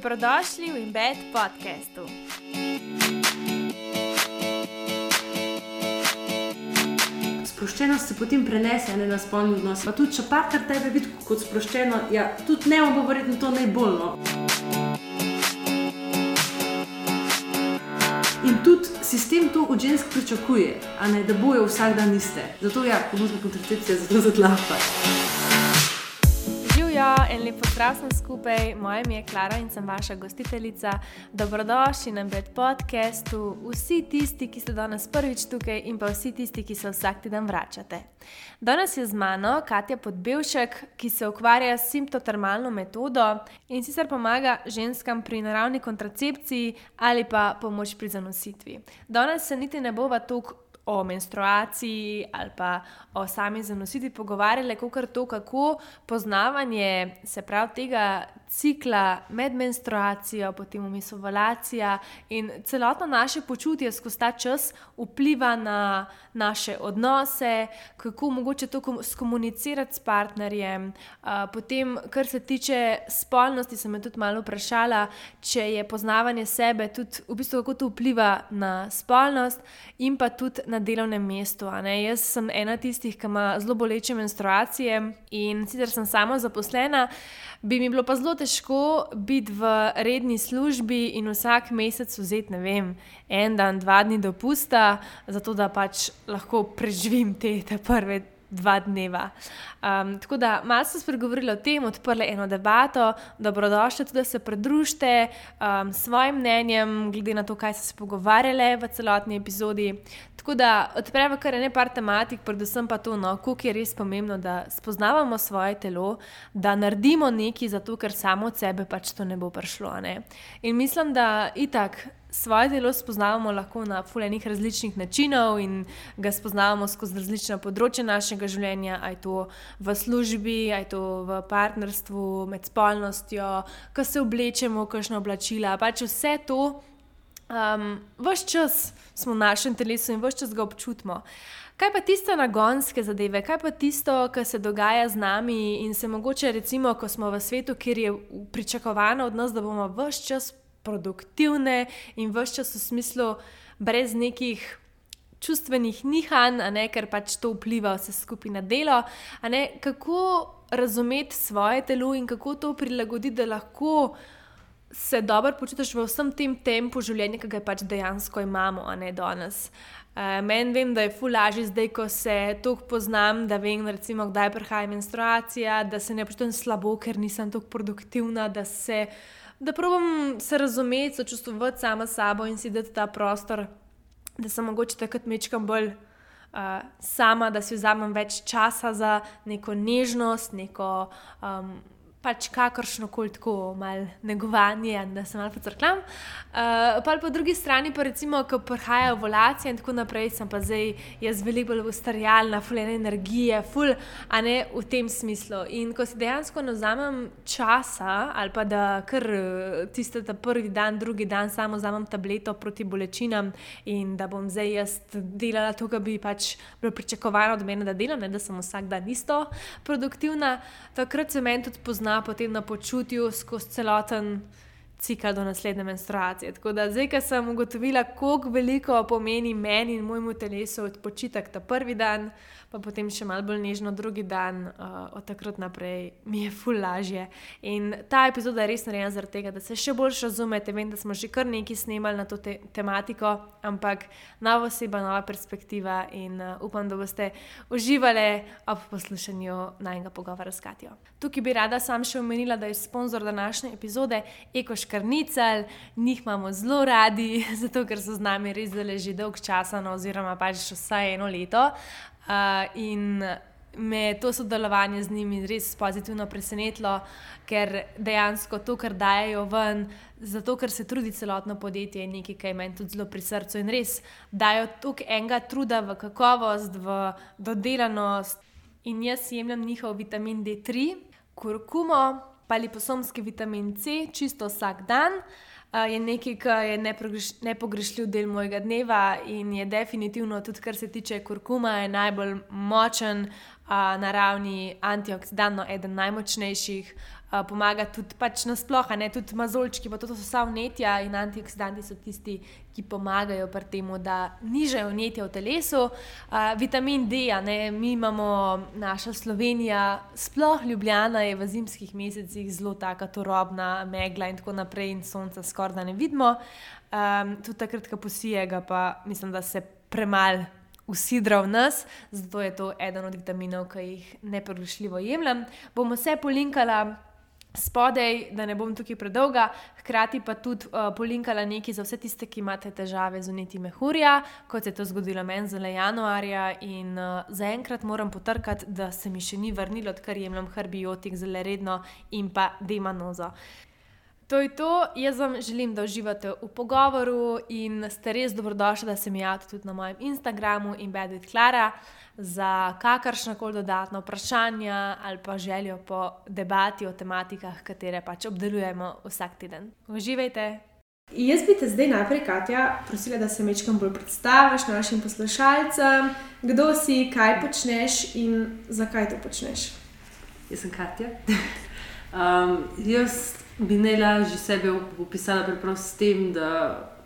Dobrodošli v Embed podkastu. Sproščenost se potem prenese ne, na spolni odnos. Pa tudi, če partner tebe vidi kot sproščeno, ja, tudi ne bo verjetno to najbolj. No. In tudi sistem to od žensk pričakuje, ne, da bojo vsak dan iste. Zato je ja, pomožna kontracepcija zelo zadlapa. Živijo in lepo zdrav sem skupaj. Moje ime je Klara in sem vaša gostiteljica. Dobrodošli na Bed podcastu, vsi tisti, ki ste danes prvič tukaj in pa vsi tisti, ki se vsak teden vračate. Danes je z mano Katja Podbevšek, ki se ukvarja s simptotermalno metodo in sicer pomaga ženskam pri naravni kontracepciji ali pa pomoč pri zanositvi. Danes se niti ne bova tukaj o menstruaciji ali pa o sami zanositvi pogovarjali, kot to, kako poznavanje se prav tega cikla med menstruacijo, potem umisovalacija in celotno naše počutje skozi ta čas vpliva na naše odnose, kako mogoče to skomunicirati s partnerjem. Potem, kar se tiče spolnosti, sem me tudi malo vprašala, če je poznavanje sebe tudi v bistvu kako to vpliva na spolnost in pa tudi na delovnem mestu. Jaz sem ena tistih, ki ima zelo boleče menstruacije in sicer sem samo zaposlena, bi mi bilo pa zelo težko biti v redni službi in vsak mesec vzeti, ne vem, en dan, dva dni dopusta, zato da pač lahko preživim te, te prve dva dneva. Um, tako da malo sem spregovorila o tem, odprla eno debato, dobrodošli tudi, da se pridružite um, svojim mnenjem, glede na to, kaj ste se pogovarjali v celotni epizodi. Tako da odpremo kar nekaj tematik, predvsem pa to, no, koliko je res pomembno, da spoznavamo svoje telo, da naredimo nekaj za to, ker samo od sebe pač to ne bo prišlo. Ne? In mislim, da itak svoje delo spoznavamo lahko na fulejnih različnih načinov in ga spoznavamo skozi različna področja našega življenja, aj to v službi, aj to v partnerstvu, med spolnostjo, ko se oblečemo, kakšno oblačila. Pač vse to, um, vse čas smo v našem telesu in vse čas ga občutimo. Kaj pa tisto nagonske zadeve, kaj pa tisto, kar se dogaja z nami in se mogoče, recimo, ko smo v svetu, kjer je pričakovano od nas, da bomo vse čas produktivne in vse čas v smislu brez nekih čustvenih nihanj, ne, ker pač to vpliva vse skupaj na delo. Kako razumeti svoje telo in kako to prilagoditi, da lahko se dobro počutiš v vsem tem tempu življenja, ki ga pač dejansko imamo, a ne danes. Uh, Meni vem, da je fulaži zdaj, ko se toliko poznam, da vem, recimo, kdaj prihaja menstruacija, da se ne počutim slabo, ker nisem tako produktivna, da se da probujem se razumeti, se čustvovati sama s sabo in si dati ta prostor, da sem mogoče takrat mečkam bolj uh, sama, da si vzamem več časa za neko nežnost, neko. Um, pač kakršno koli tako malo negovanje, da se malo pocrklam. Uh, pa po drugi strani, pa recimo, ko prihajajo ovulacije in tako naprej, sem pa zdaj jaz veliko bolj ustarjalna, fulene energije, ful, a ne v tem smislu. In ko si dejansko ne vzamem časa, ali pa da kar eh, tiste ta prvi dan, drugi dan samo vzamem tableto proti bolečinam in da bom zdaj jaz delala to, kar bi pač bilo pričakovano od mene, da delam, ne da sem vsak dan isto produktivna, takrat se meni tudi pozna pozna potem na počutju skozi celoten cikl do naslednje menstruacije. Tako da zdaj, ko sem ugotovila, koliko veliko pomeni meni in mojemu telesu odpočitek ta prvi dan, pa potem še malo bolj nežno drugi dan, uh, od takrat naprej mi je ful lažje. In ta epizoda je res narejena zaradi tega, da se še bolj razumete. Vem, da smo že kar nekaj snemali na to te tematiko, ampak nova oseba, nova perspektiva in uh, upam, da boste uživali ob poslušanju najnega pogovora s Katijo. Tukaj bi rada sam še omenila, da je sponzor današnje epizode Ekoš Karnicel, njih imamo zelo radi, zato ker so z nami res zelo že dolg časa, no, oziroma pač vsaj eno leto. Uh, in me je to sodelovanje z njimi res pozitivno presenetilo, ker dejansko to, kar dajo ven, zato ker se trudi celotno podjetje, je nekaj, kar meni tudi zelo pri srcu in res dajo toliko enega truda v kakovost, v dodelanost. In jaz jemljem njihov vitamin D3, kurkumo, pa liposomski vitamin C, čisto vsak dan. Uh, je nekaj, kar je nepogrešljiv del mojega dneva in je definitivno, tudi kar se tiče kurkuma, najbolj močen naravni antioksidant, eden najmočnejših. Uh, pomaga tudi pač nasplošno, ne tudi mazolčki, pa to so vsa vnetja in antioksidanti so tisti, ki pomagajo pri tem, da nižajo vnetja v telesu. Uh, vitamin D, ne, mi imamo naša Slovenija, sploh Ljubljana je v zimskih mesecih zelo taka turobna, megla in tako naprej, in sonca skoraj da ne vidimo. Um, tudi takrat, ko posije, pa mislim, da se premalo usidra v nas, zato je to eden od vitaminov, ki jih neprogrešljivo jemljem. Bomo vse polinkala. Spodaj, da ne bom tukaj predolga, hkrati pa tudi uh, polinkala nekaj za vse tiste, ki imate težave z uniti mehurja, kot se je to zgodilo meni zelo januarja. In uh, zaenkrat moram potrkati, da se mi še ni vrnilo, odkar jemljem herbiotik zelo redno in pa demanozo. To je to, jaz vam želim, da uživate v pogovoru in ste res dobrodošli, da se mi javite tudi na mojem Instagramu in Bedwit Klara za kakršna koli dodatna vprašanja ali pa željo po debati o tematikah, katere pač obdelujemo vsak teden. Uživajte! Jaz bi te zdaj najprej, Katja, prosila, da se mečkam bolj predstaviš našim poslušalcem, kdo si, kaj počneš in zakaj to počneš. Jaz sem Katja. um, jaz bi najlažje sebe opisala preprosto s tem, da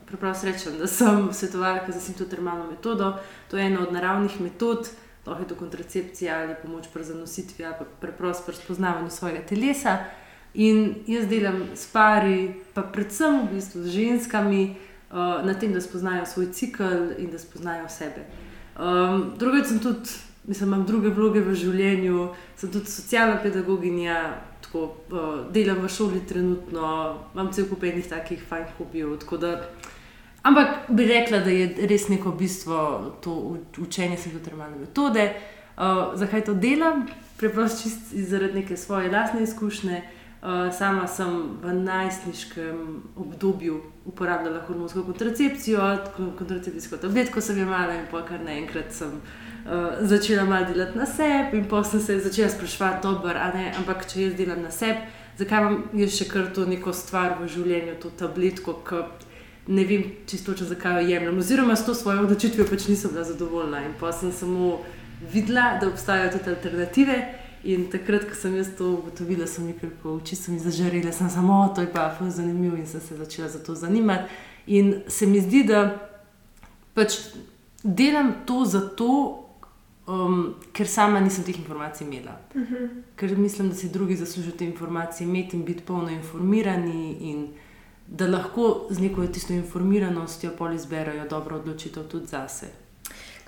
preprosto rečem, da sem svetovalka za simptomatermalno metodo. To je ena od naravnih metod, lahko je to kontracepcija ali pomoč pri zanositvi ali preprosto pri spoznavanju svojega telesa. In jaz delam s pari, pa predvsem v bistvu z ženskami, uh, na tem, da spoznajo svoj cikl in da spoznajo sebe. Um, drugič sem tudi, mislim, imam druge vloge v življenju, sem tudi socialna pedagoginja, tako, uh, delam v šoli trenutno, imam cel kup enih takih fajn hobijev. Ampak bi rekla, da je res neko bistvo to učenje se termalne metode. Uh, zakaj to delam? Preprosto zaradi neke svoje lastne izkušnje. Uh, sama sem v najstniškem obdobju uporabljala hormonsko kontracepcijo, kontracepcijsko tabletko sem imela in pa kar naenkrat sem uh, začela malo delati na sebi, in potem sem se začela sprašovati, dobro, ampak če jaz delam na sebi, zakaj imam jaz še kar to neko stvar v življenju, to tabletko, ki ne vem čisto, zakaj jo jemljem. Oziroma, s to svojo odločitvijo pač nisem bila zadovoljna in pa sem samo videla, da obstajajo tudi alternative. In takrat, ko sem jaz to ugotovila, so mi kako oči mi zažarile, sem samo to je pa zanimivo in sem se začela za to zanimati. In se mi zdi, da pač delam to zato, Um, ker sama nisem teh informacij imela. Uh mhm. -huh. Ker mislim, da si drugi zaslužijo te informacije, imeti in biti polno informirani, in da lahko z neko tisto informiranostjo pol izberajo dobro odločitev tudi zase.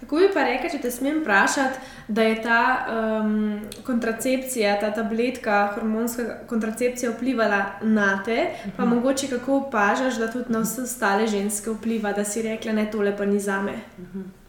Kako bi pa rekel, če te smem vprašati, da je ta um, kontracepcija, ta tabletka, hormonska kontracepcija vplivala na te, uh -huh. pa mhm. mogoče kako opažaš, da tudi na vse ostale ženske vpliva, da si rekla, ne tole pa ni za me. Uh mhm. -huh.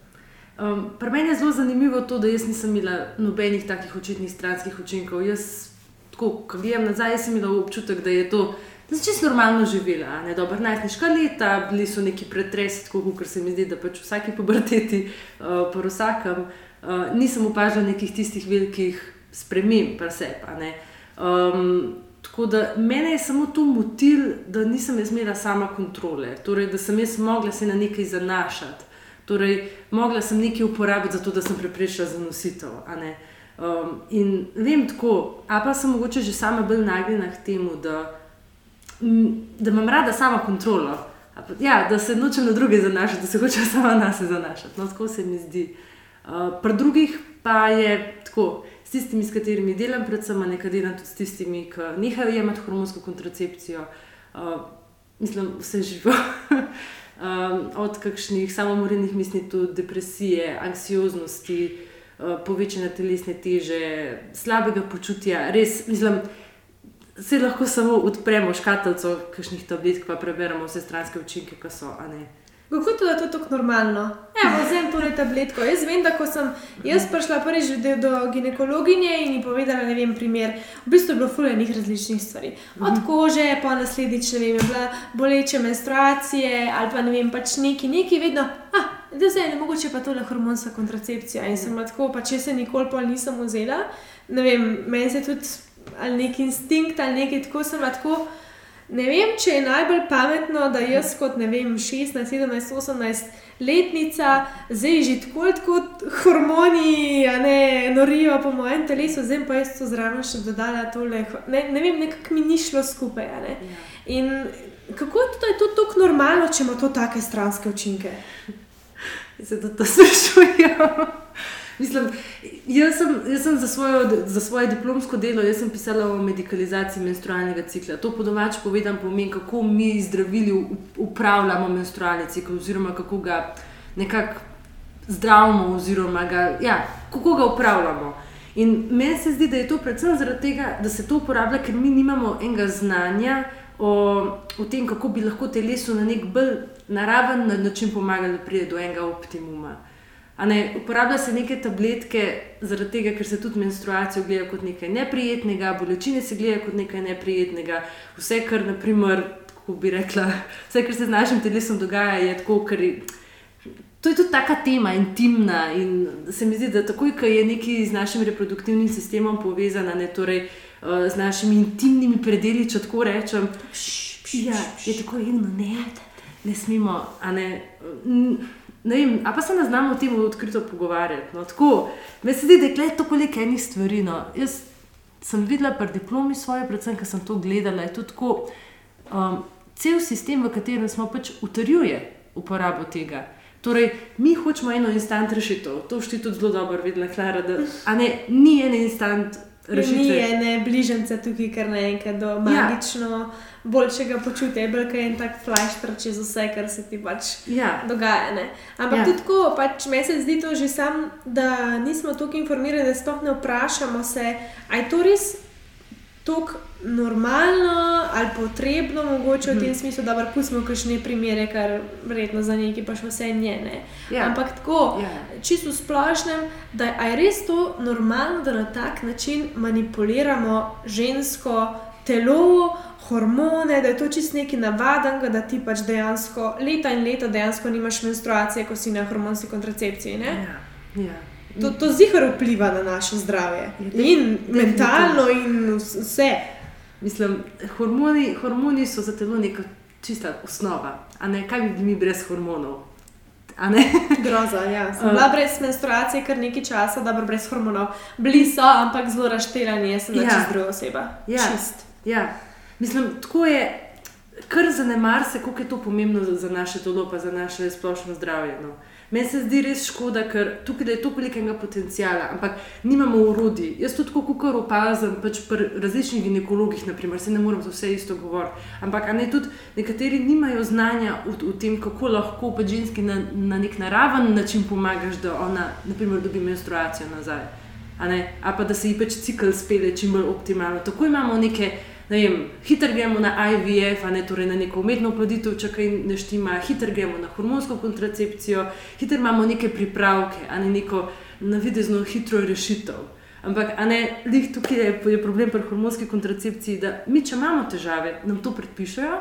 Um, Pri meni je zelo zanimivo to, da jaz nisem imela nobenih takih očitnih stranskih učinkov. Jaz, ko gledam nazaj, sem imela občutek, da je to. Da sem čisto normalno živela, ne dobro, najstniška leta, bili so neki pretresi, tako kot se mi zdi, da pač vsake puberteti, uh, po vsakem, uh, nisem opažala nekih tistih velikih sprememb, pa se pa ne. Um, tako da mene je samo to motil, da nisem imela sama kontrole, torej da sem jaz mogla se na nekaj zanašati. Torej, mogla sem nekaj uporabiti za to, da sem preprečila zanositev. Um, in vem tako, a pa sem mogoče že sama bolj nagnjena k temu, da, da imam rada sama kontrolo. Pa, ja, da se nočem na druge zanašati, da se hoče sama na sebe zanašati. No, tako se mi zdi. Uh, pri drugih pa je tako, s tistimi, s katerimi delam, predvsem nekaj delam tudi s tistimi, ki nehajo jemati hormonsko kontracepcijo. Uh, mislim, vse živo. um, od kakšnih samomorilnih misli, tudi depresije, anksioznosti, uh, povečane telesne teže, slabega počutja. Res, mislim, se lahko samo odpremo škatlico kakšnih tabletk, pa preberemo vse stranske učinke, ki so. Kako to, da je to tako normalno? Ja, vzem to le tabletko. Jaz vem, da ko sem jaz prišla prvič do ginekologinje in ji povedala, ne vem, primer, v bistvu je bilo fulejnih različnih stvari. Od mhm. kože, pa naslednjič, ne vem, je bila boleče menstruacije ali pa ne vem, pač neki, neki vedno. Ah, da zdaj ne mogoče pa tole hormonska kontracepcija. In sem lahko, pa če se nikoli pol nisem vzela, ne vem, meni se tudi ali neki instinkt ali nekaj tako sem lahko. Ne vem, če je najbolj pametno, da jaz kot ne vem, 16, 17, 18 letnica, zdaj že tako kot hormoni, a ne norijo po mojem telesu, zdaj pa jaz to zraven še dodala tole. Ne, ne vem, nekako mi ni šlo skupaj. Ja. In kako je to, da je to tako normalno, če ima to take stranske učinke? Zato to sprašujem. Mislim, jaz sem, jaz sem za, svojo, za svoje diplomsko delo pisala o medicalizaciji menstrualnega cikla. To po domač povedam, pomeni, kako mi zdravili upravljamo menstrualni cikl, oziroma kako ga nekako zdravimo, oziroma ga, ja, kako ga upravljamo. In meni se zdi, da je to predvsem zaradi tega, da se to uporablja, ker mi nimamo enega znanja o, o tem, kako bi lahko telesu na nek bolj naraven način pomagali, da pride do enega optimuma. Ne, uporablja se neke tabletke, zaradi tega, ker se tudi menstruacijo gleda kot nekaj neprijetnega, bolečine se gleda kot nekaj neprijetnega. Vse, kar, naprimer, bi rekla, vse, kar se z našim telesom dogaja, je tako, ker je. To je tudi taka tema, intimna. In se mi zdi, da takoj, ko je nekaj z našim reproduktivnim sistemom povezano, ne torej uh, z našimi intimnimi predeli, če tako rečem, pš, pš, ja, je tako eno, ne, ne smemo. Ne, ne vem, a pa se ne znamo o tem odkrito pogovarjati. No, tako, me se zdi, da je to koliko enih stvari. No. Jaz sem videla pri diplomi svoje, predvsem, ker sem to gledala. Je to tako, um, cel sistem, v katerem smo pač utrjuje uporabo tega. Torej, mi hočemo eno instant rešitev. To štiri tudi zelo dobro, videla Klara, da ne, ni en instant rešitev. Ni ene bližnjice tukaj, kar naenkrat do ja. magično. Ja boljšega počutja, bolj kot en tak flashter čez vse, kar se ti pač ja. dogaja. Ne? Ampak ja. tudi tako, pač meni se zdi to že sam, da nismo tako informirani, da sploh ne vprašamo se, je to res tako normalno ali potrebno, mogoče v tem mhm. smislu, da lahko pustimo kakšne primere, kar vredno za neki pa še vse njene. Ja. Ampak tako, ja. čisto splošnem, da je res to normalno, da na tak način manipuliramo žensko telo hormone, da je to čist nekaj navadnega, da ti pač dejansko leta in leta dejansko nimaš menstruacije, ko si na hormonski kontracepciji. Ja, ja. To, to zihar vpliva na naše zdravje. Ja, in mentalno, in vse. Mislim, hormoni, hormoni so za telo neka čista osnova. Ne, kaj bi bili mi brez hormonov? Groza, ja. Sem bila brez menstruacije kar nekaj časa, da bi brez hormonov. Bili so, ampak zelo raštelani, jaz sem ja. čist druga oseba. Ja. Čist. Ja. Mislim, tako je, kar zanemar se, kako je to pomembno za, za naše telo, pa za naše splošno zdravje. No. Meni se zdi res škoda, ker tukaj je toliko velikega potencijala, ampak nimamo urodij. Jaz tudi tako, kot opazim, pač pri različnih ginekologih, naprimer, se ne morem za vse isto govoriti. Ampak ne, tudi nekateri nimajo znanja v, v tem, kako lahko pa ženski na, na nek naraven način pomagaš, da ona, naprimer, dobi menstruacijo nazaj. A, a pa da se ji pač cikl spele čim bolj optimalno. Tako imamo neke ne vem, hitro gremo na IVF, ne, torej na neko umetno oploditev, če kaj ne štima, hitro gremo na hormonsko kontracepcijo, hitro imamo neke pripravke, a ne neko navidezno hitro rešitev. Ampak, a ne, lih tukaj je, je problem pri hormonski kontracepciji, da mi, če imamo težave, nam to predpišajo.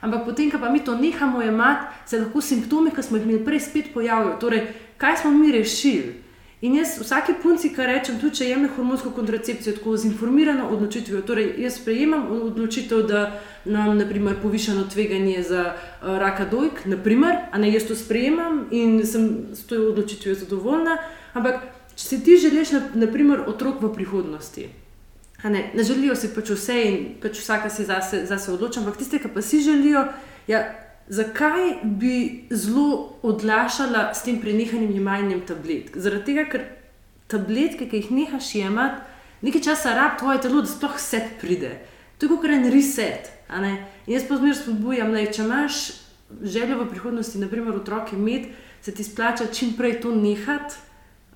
Ampak potem, ko pa mi to nehamo imati, se lahko simptomi, ki smo jih imeli prej, spet pojavijo. Torej, kaj smo mi rešili? In jaz vsake punci, ki rečem, tudi če jemljem hormonsko kontracepcijo, tako z informirano odločitvijo. Torej, jaz sprejemam odločitev, da nam naprimer, povišano tveganje za uh, raka dojk, naprimer, a ne jaz to sprejemam in sem s to odločitvijo zadovoljna. Ampak, če si ti želiš, naprimer, otrok v prihodnosti. Ne, ne želijo si pač vse in pač vsaka si zase, zase odloča, ampak tiste, ki pa si želijo, ja, Zakaj bi zelo odlašala s tem prenehanjem jemanjem tabletk? Zaradi tega, ker tabletke, ki jih nehaš jemati, nekaj časa rab tvoje telo, da sploh vse pride. To je kot en reset. In jaz pa zmeraj spodbujam, da če imaš željo v prihodnosti, naprimer otroke imeti, se ti splača čim prej to nehati.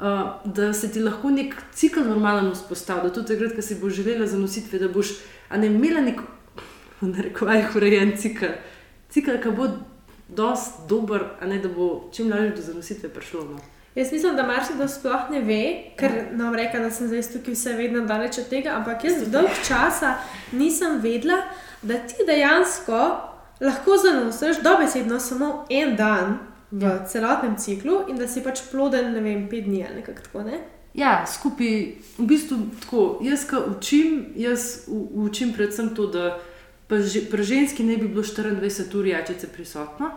Uh, da se ti lahko nek cikl normalno vzpostavi, da tudi takrat, ko si boš želela zanositi, da boš ne, imela nek, ne rekovaj, urejen cikl cikl, ki bo dost dober, a ne da bo čim lažje do zanositve prišlo. No. Jaz mislim, da marsikdo sploh ne ve, ker ja. nam reka, da sem zdaj tukaj vse vedno daleč od tega, ampak jaz dolg časa nisem vedela, da ti dejansko lahko zanosiš dobesedno samo en dan v ja. celotnem ciklu in da si pač ploden, ne vem, pet dni ali nekako tako. Ne? Ja, skupaj, v bistvu tako. Jaz, ki učim, jaz učim predvsem to, da pri ženski ne bi bilo 24 ur jačice prisotno.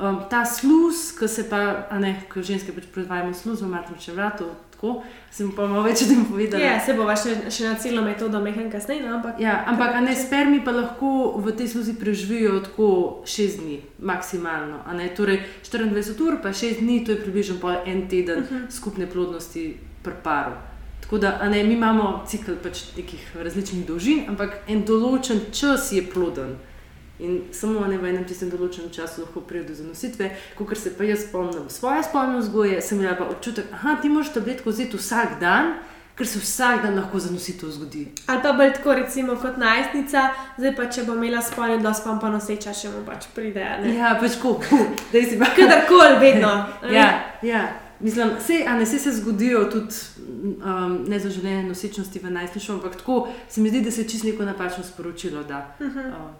Um, ta sluz, ki se pa, a ne, ko ženske pač proizvajamo sluz, v matričnem vratu, tako sem pa malo več tem povedala. Ja, se bo še, še na celo metodo mehen kasneje, no, ampak. Ja, ampak ne, spermi pa lahko v tej sluzi preživijo tako 6 dni, maksimalno. Torej 24 ur, pa 6 dni, to je približno en teden uh mhm. -huh. skupne plodnosti pri paru. Tako da ne, mi imamo cikl pač nekih različnih dolžin, ampak en določen čas je ploden. In samo ne v enem tistem določenem času lahko pride do zanositve. Ko se pa jaz spomnim svoje spolne vzgoje, sem imela pa občutek, da ti moraš tabletko vzeti vsak dan. Ker se vsak dan lahko zanositev zgodi. Ali pa bolj tako, recimo, kot najstnica, zdaj pa če bo imela spolni dos, pa pa noseča, še mu pač pride. Ne? Ja, pač ko, da si pa. Kadarkoli, vedno. ja, ja. Mislim, se, ne, se, se zgodijo tudi um, nezaželene nosečnosti v najstništvu, ampak tako se mi zdi, da se čist neko napačno sporočilo da. Uh -huh. uh,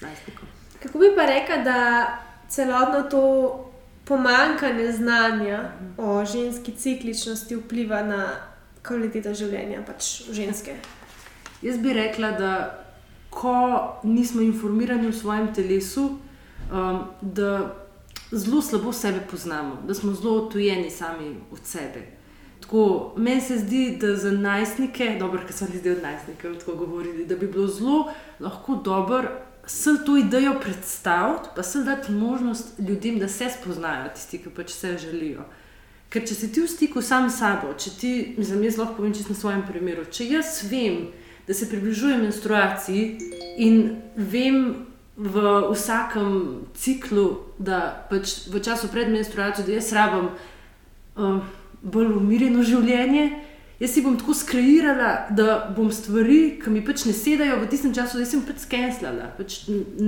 najstnikom. Kako bi pa rekel, da celotno to pomankanje znanja o ženski cikličnosti vpliva na kvaliteto življenja pač ženske? Jaz bi rekla, da ko nismo informirani v svojem telesu, um, da zelo slabo sebe poznamo, da smo zelo odtujeni sami od sebe. Tako, meni se zdi, da za najstnike, dobro, ker so ljudje od najstnikov tako govorili, da bi bilo zelo lahko dobro vse to idejo predstaviti, pa se dati možnost ljudem, da se spoznajo, tisti, ki pač vse želijo. Ker če si ti v stiku sam s sabo, če ti, mislim, jaz lahko povem čisto na svojem primeru, če jaz vem, da se približujem menstruaciji in vem v vsakem ciklu, da pač v času pred menstruacijo, da jaz rabim uh, bolj umirjeno življenje. Jaz si bom tako skreirala, da bom stvari, ki mi pač ne sedajo v tistem času, da sem pač skenslala. Pač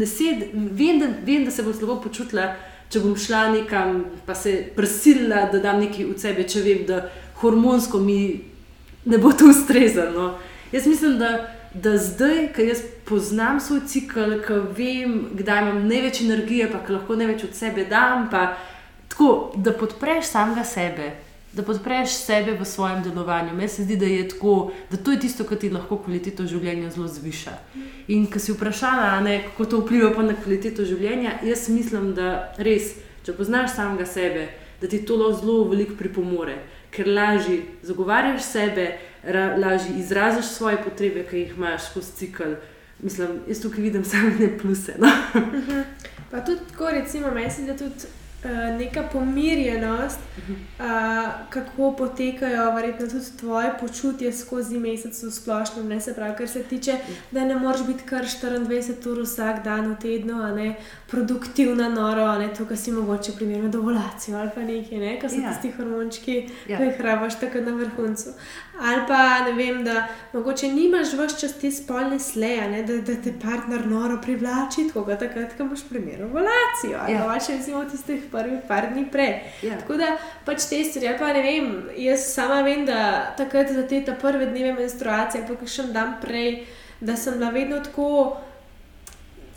sed, vem, da, vem, da se bom slabo počutila, če bom šla nekam, pa se prisilila, da dam nekaj od sebe, če vem, da hormonsko mi ne bo to ustrezano. Jaz mislim, da, da zdaj, ko jaz poznam svoj cikl, ko vem, kdaj imam največ energije, pa lahko največ od sebe dam, pa tako, da podpreš samega sebe da podpreš sebe v svojem delovanju. Meni se zdi, da je tako, da to je tisto, kar ti lahko kvaliteto življenja zelo zviša. In ko si vprašala, ne, kako to vpliva na kvaliteto življenja, jaz mislim, da res, če poznaš samega sebe, da ti to zelo veliko pripomore, ker lažje zagovarjaš sebe, lažje izraziš svoje potrebe, ki jih imaš skozi cikl. Mislim, jaz tukaj vidim samo ne pluse. No? Mhm. Pa tudi, ko recimo, meni se zdi, da tudi. Eh, neka pomirjenost, uh, kako potekajo, verjetno tudi tvoje počutje skozi mesec v splošnem, ne se pravi, kar se tiče, da ne moreš biti kar 24 ur vsak dan v tednu, a ne produktivna, noro, a ne to, kar si mogoče primerno dovolacijo ali pa nekaj, ne, kar so ja. tisti hormončki, ja. ki jih rabaš tako na vrhuncu. Ali pa ne vem, da mogoče nimaš vse čas te spolne sleje, ne, da, da te partner noro privlači, tako da takrat, ko imaš primerno dovolacijo, ali ja. pa če recimo tistih prvi par dni prej. Ja. Tako da pač te stvari, pa ne vem, jaz sama vem, da takrat za te prve dneve menstruacije, pa še en dan prej, da sem bila vedno tako.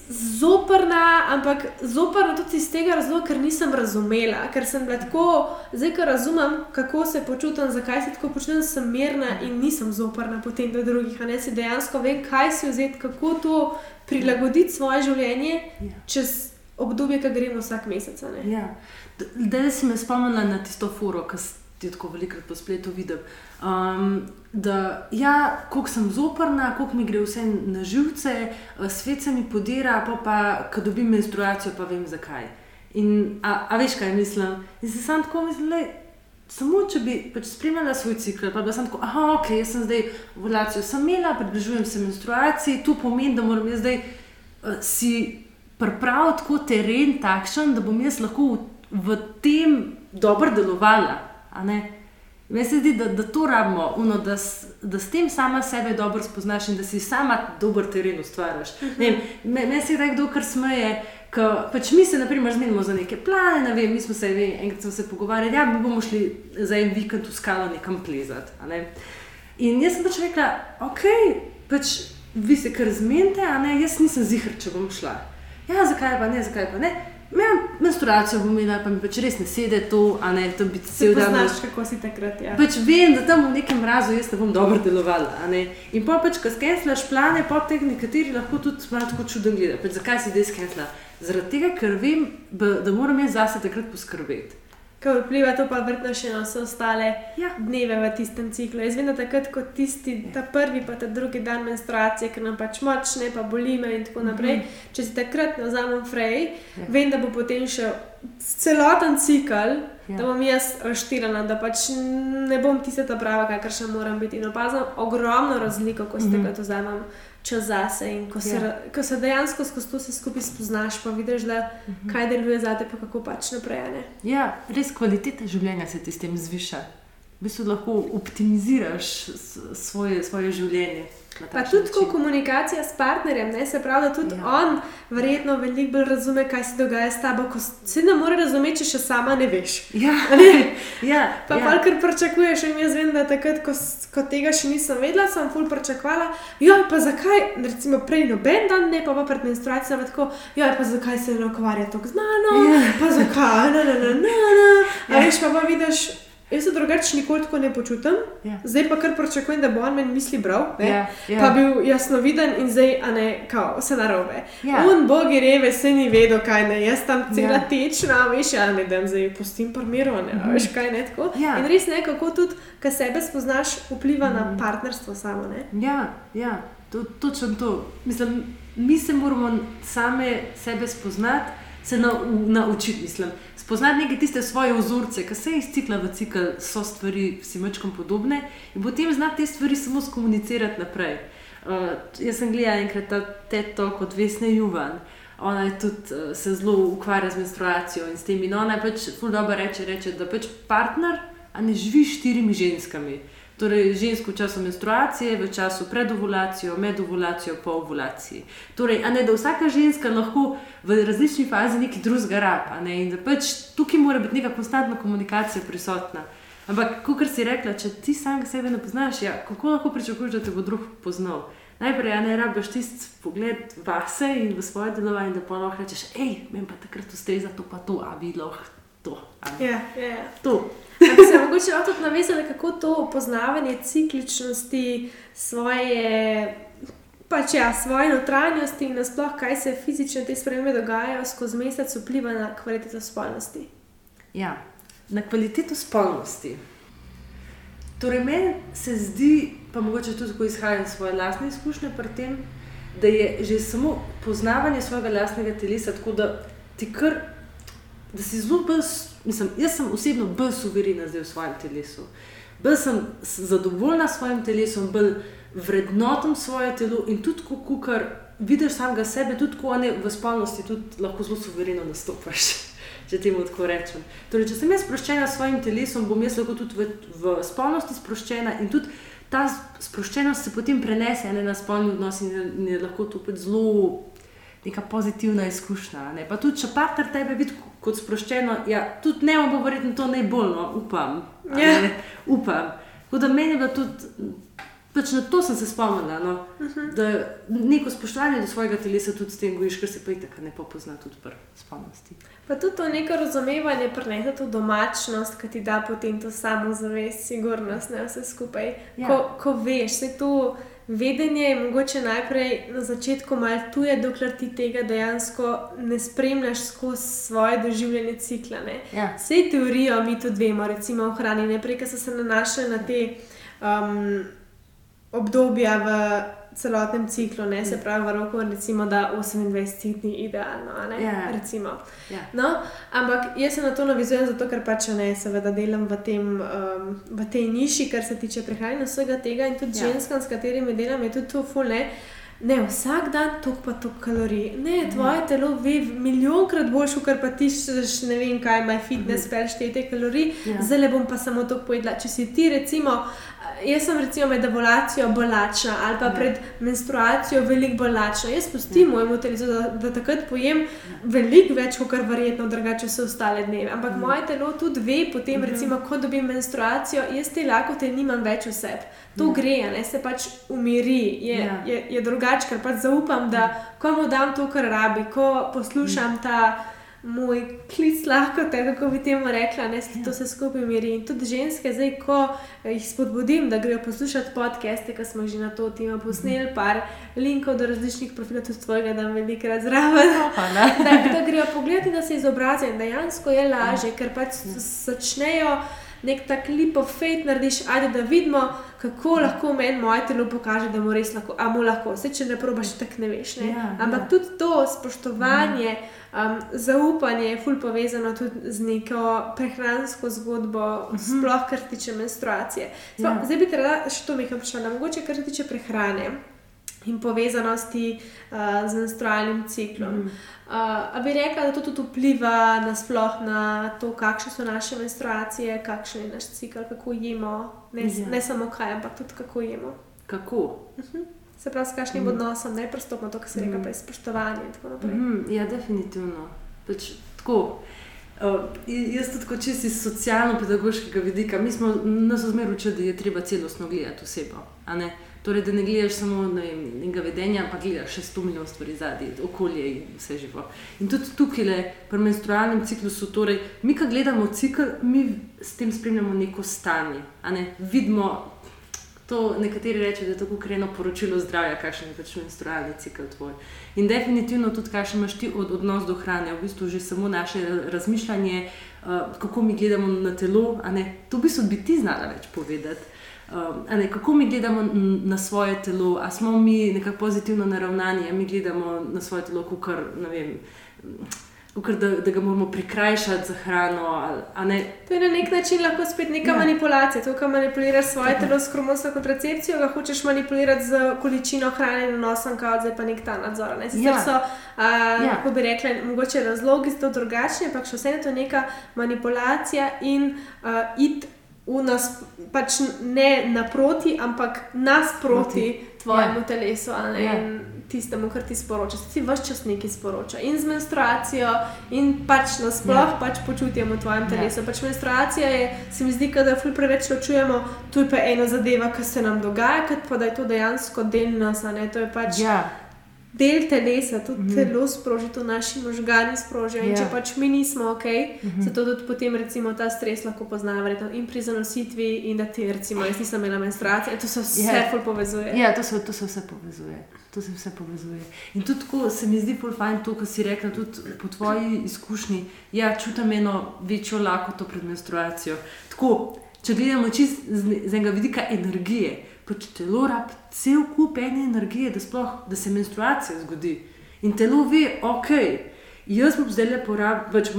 Zoprna, ampak zoprna tudi iz tega razloga, ker nisem razumela, ker sem bila tako, zdaj ko razumem, kako se počutim, zakaj se tako počutim, sem mirna in nisem zoprna potem do drugih. Ne si dejansko vem, kaj si vzeti, kako to prilagoditi svoje življenje ja. čez obdobje, ki gremo vsak mesec. Ja. Da si me spomnila na tisto furo, ki si tako velikokrat po spletu videl. Um, da, ja, koliko sem zoprna, koliko mi gre vse na živce, eh, svet se mi podira, pa pa, ko dobim menstruacijo, pa vem zakaj. In, a, a veš, kaj mislim? In se sam tako mislim, le. Samo če bi pač spremljala svoj cikl, pa bi tako, ah, ok, jaz sem zdaj ovulacijo imela, približujem se menstruaciji, to pomeni, da moram jaz zdaj uh, si pripraviti tako teren, takšen, da bom jaz lahko v, v tem dobro delovala. Meni se zdi, da, da to rabimo, uno, da, da s tem sama sebe dobro spoznaš in da si sama dober teren ustvariš. Meni se je kdo kar smeje. Pač mi se, na primer, zmenimo za neke plane, ne vem, mi smo se, enkrat smo se pogovarjali, da ja, bomo šli za en vikend v skalo nekam plezati. Ne? In jaz sem pač rekla, ok, pač vi se kar zmenite, a ne, jaz nisem zihar, če bom šla ja, zakaj pa ne, zakaj pa ne. Ja, menstruacijo bom imela, pa mi pač res ne sedi to, a ne to biti cel dan. Znaš, kako si takrat. Ja. Pač vem, da tam v nekem razu jaz ne bom dobro delovala. In pa pač, ko skenslaš plane, pa te nekateri lahko tudi malo tako čudno gledajo. Pač zakaj si zdaj skensla? Zaradi tega, ker vem, da moram jaz zase takrat poskrbeti. Kaj vpliva to pa vrtno še na vse ostale ja. dneve v tistem ciklu. Jaz vem, da takrat, ko tisti, ta prvi, pa ta drugi dan menstruacije, ker nam pač močne, pa boli me in tako naprej. Mm -hmm. Če si takrat ne vzamem frej, ja. vem, da bo potem še celoten cikl, ja. da bom jaz raštirana, da pač ne bom tista ta prava, kakor še moram biti. In opazam ogromno razliko, ko se mm -hmm. tega vzamem čas zase. In ko se, ja. ko se dejansko skozi to vse skupaj spoznaš, pa vidiš, da, mhm. -huh. kaj deluje za te, pa kako pač naprej. Ne? Ja, res kvaliteta življenja se ti s tem zviša. V bistvu lahko optimiziraš svoje, svoje življenje. Pa tudi ko komunikacija s partnerjem, ne, se pravi, da tudi ja. on verjetno veliko bolj razume, kaj se dogaja s tabo, ko se ne more razumeti, če še sama ne veš. Ja, ne? ja. Pa ja. kar pričakuješ, in jaz vem, da takrat, ko, ko tega še nisem vedela, sem ful pričakovala. Ja, pa zakaj, recimo prej noben dan, ne pa, pa pred menstruacijo, tako, ja, pa zakaj se ne ukvarja tako znano, ja. pa zakaj, na, na, na, na, na. Ja. A veš, pa pa vidiš. Jaz se drugače nikoli tako ne počutim, yeah. Ja. zdaj pa kar pričakujem, da bo on meni misli bral. Yeah, yeah. Ja. Pa bil jasno viden in zdaj, a ne, kao, vse narobe. Yeah. Ja. On, bogi reve, se ni vedel, kaj ne, jaz tam cela yeah. tečna, veš, a ne, da jim zdaj pustim parmiro, ne, mm -hmm. veš, kaj ne tako. Yeah. In res ne, kako tudi, kaj sebe spoznaš, vpliva mm -hmm. na mhm. partnerstvo samo. Ne? Ja, ja, to, točno to. Mislim, mi se moramo same sebe spoznati, se naučiti, na mislim spoznati neke tiste svoje vzorce, ki se iz cikla v cikl so stvari, si mečkom podobne in potem znati te stvari samo skomunicirati naprej. Uh, jaz sem gledala enkrat ta teto kot Vesne Juvan. Ona je tudi uh, se zelo ukvarja z menstruacijo in s tem. In ona pač zelo dobro reče, reče, da pač partner, a ne živi s štirimi ženskami. Torej, žensko v času menstruacije, v času pred ovulacijo, med ovulacijo, po ovulaciji. Torej, ne, da vsaka ženska lahko v različni fazi nekaj drugega raba. Ne, in da pač tukaj mora biti neka konstantna komunikacija prisotna. Ampak, kot si rekla, če ti sam sebe ne poznaš, ja, kako lahko pričakuješ, da te bo drug poznal? Najprej, ja, ne rabiš tisti pogled vase in v svoje delovanje, da pa lahko rečeš, hej, meni pa takrat ustreza to, pa to, a bi lahko to. Ja, ja, ja. To. Ampak se mogoče lahko tudi navezali, kako to opoznavanje cikličnosti svoje. Pač ja, svoje notranjosti in nasploh, kaj se fizično te spremembe dogajajo skozi mesec, vpliva na kvaliteto spolnosti. Ja, na kvaliteto spolnosti. Torej, meni se zdi, pa mogoče tudi, ko izhajam iz svoje lastne izkušnje, tem, da je že samo poznavanje svojega lastnega telesa, tako da ti kar, da si zelo brz mislim, jaz sem osebno bolj suverena zdaj v svojem telesu. Bolj sem zadovoljna s svojim telesom, bolj vrednotam svoje telo in tudi, ko kar vidiš samega sebe, tudi ko ne v spolnosti, tudi lahko zelo suvereno nastopaš. Če temu tako rečem. Torej, če sem jaz sproščena s svojim telesom, bom jaz lahko tudi v, v spolnosti sproščena in tudi ta sproščenost se potem prenese ne, na spolni odnos in je, je lahko to zelo neka pozitivna izkušnja. Ne. Pa tudi, če partner tebe vidi kot sproščeno, ja, tudi ne bo verjetno to najbolj, no, upam. Yeah. Ja. Upam. Tako da meni je tudi, pač na to sem se spomnila, no, uh mhm. -huh. da neko spoštovanje do svojega telesa tudi s tem gojiš, ker se pa tako ne popozna tudi pri spolnosti. Pa tudi to neko razumevanje, prenese to domačnost, ki ti da potem to samozavest, sigurnost, ne vse skupaj. Ja. Ko, ko veš, se to vedenje je mogoče najprej na začetku malo tuje, dokler ti tega dejansko ne spremljaš skozi svoje doživljanje cikla. Ja. Vse teorijo mi tudi vemo, recimo v hrani, najprej, ki so se nanašali na te um, obdobja v celotnem ciklu, ne se pravi, v roku, recimo, da 28 dni idealno. Yeah. Ja. Yeah. No, ampak jaz se na to navizujem, zato ker pač ne, seveda delam v, tem, um, v tej niši, kar se tiče prehrane, vsega tega in tudi yeah. Ja. ženskam, s katerimi delam, je tudi to fulne. Ne, vsak dan tok pa tok kalorij. Ne, tvoje ja. telo ve milijonkrat boljš, kot pa ti češ ne vem kaj, maj fitness, mhm. pelš te kalorije, ja. zdaj le bom pa samo to pojedla. Če si ti recimo jaz sem recimo med ovulacijo bolačna ali pa ja. pred menstruacijo veliko bolačna. Jaz pustim ja. mojemu telesu, da, da takrat pojem ja. veliko več, kot kar verjetno drugače vse ostale dneve. Ampak moje telo tudi ve, potem, recimo, ko dobim menstruacijo, jaz te lakote nimam več v sebi. To gre, ne se pač umiri, je, je, je drugače, ker pač zaupam, da ko mu dam to, kar rabi, ko poslušam ta moj klic lahko, te, kako bi temu rekla, ne se to vse skupaj miri. In tudi ženske, zdaj, ko jih spodbudim, da grejo poslušati podcaste, ki smo že na to temo posneli, par linkov do različnih profilov, tudi tvojega, da velikrat zraven. da, da grejo pogledati, da se izobrazijo. In dejansko je lažje, ker pač začnejo nek tak lepo fejt narediš, ajde da vidimo, kako lahko meni moje telo pokaže, da mu res lahko, a mu lahko, vse če ne probaš, tako ne veš. Ne? Ja, Ampak ja. tudi to spoštovanje, um, zaupanje je ful povezano tudi z neko prehransko zgodbo, uh mhm. -huh. sploh kar tiče menstruacije. Sploh, ja. Zdaj bi rada še to nekaj vprašala, mogoče kar tiče prehrane in povezanosti uh, z menstrualnim ciklom. Mm. Uh, a bi rekla, da to tudi vpliva na, sploh, na to, kakšne so naše menstruacije, kakšen je naš cikl, kako jemo, ne, ja. ne samo kaj, ampak tudi kako jemo. Kako? Uh mhm. -huh. Se pravi, s kakšnim mm. odnosom, ne prstopno to, kar se mm. reče, spoštovanje in tako naprej. Mm, ja, definitivno. Pač, tako. Uh, jaz tudi, kot čisto iz socialno-pedagoškega vidika, mi smo nas zmeraj učili, da je treba celostno gledati osebo. Torej, da ne gledaš samo nekega vedenja, ampak gledaš še sto milijonov stvari zadnji, okolje in vse živo. In tudi tukaj, le, pri menstrualnem ciklusu, torej, mi, ki gledamo cikl, mi s tem spremljamo neko stanje. Ne? Vidimo, to nekateri rečejo, da je to ukreno poročilo zdravja, kakšen je pač menstrualni cikl tvoj. In definitivno tudi, kakšen imaš ti od, odnos do hrane, v bistvu že samo naše razmišljanje, uh, kako mi gledamo na telo, to v bistvu bi ti znala več povedati. Um, ne, kako mi gledamo na svoje telo, ali smo mi nekako pozitivno naravnani, ali mi gledamo na svoje telo, kukar, vem, kukar, da, da ga moramo prikrajšati za hrano. Ali, to je na nek način lahko spet neka ja. manipulacija. To, kar manipuliraš svoje Tako. telo s kromosno kontracepcijo, ga hočeš manipulirati z količino hrane na nosom, kot zdaj pa nek ta nadzor. Ne? Ja. So, a, ja. kako bi rekli, mogoče razlogi so drugačni, ampak še vseeno je to neka manipulacija in uh, it nas, pač ne naproti, ampak nasproti tvojemu ja. telesu ali ja. tistemu, kar ti sporoča. Ti vse čas nekaj sporoča in z menstruacijo, in pač nasplošno ja. pač počutimo v tvojem ja. telesu. Ja. Pač menstruacija je, se mi zdi, da je preveč ločujemo, tu je pa ena zadeva, ki se nam dogaja, pa da je to dejansko del nas. To je pač. Ja del telesa, tudi mm. telo sproži, to naši možgani sprožijo. Yeah. Če ja. pač mi nismo ok, mm -hmm. zato tudi potem recimo ta stres lahko poznamo, verjetno in pri zanositvi, in da ti recimo jaz nisem imela menstruacije, to se vse yeah. Ja. povezuje. Ja, to se, to se vse povezuje. To se vse povezuje. In tudi tako se mi zdi fajn to, kar si rekla, tudi po tvoji izkušnji. Ja, čutim eno večjo lakoto pred menstruacijo. Tako, če gledamo čist z, z enega vidika energije pač telo rabi cel kup ene energije, da, sploh, da se menstruacija zgodi. In telo ve, ok, jaz bom zdaj le porabil, pač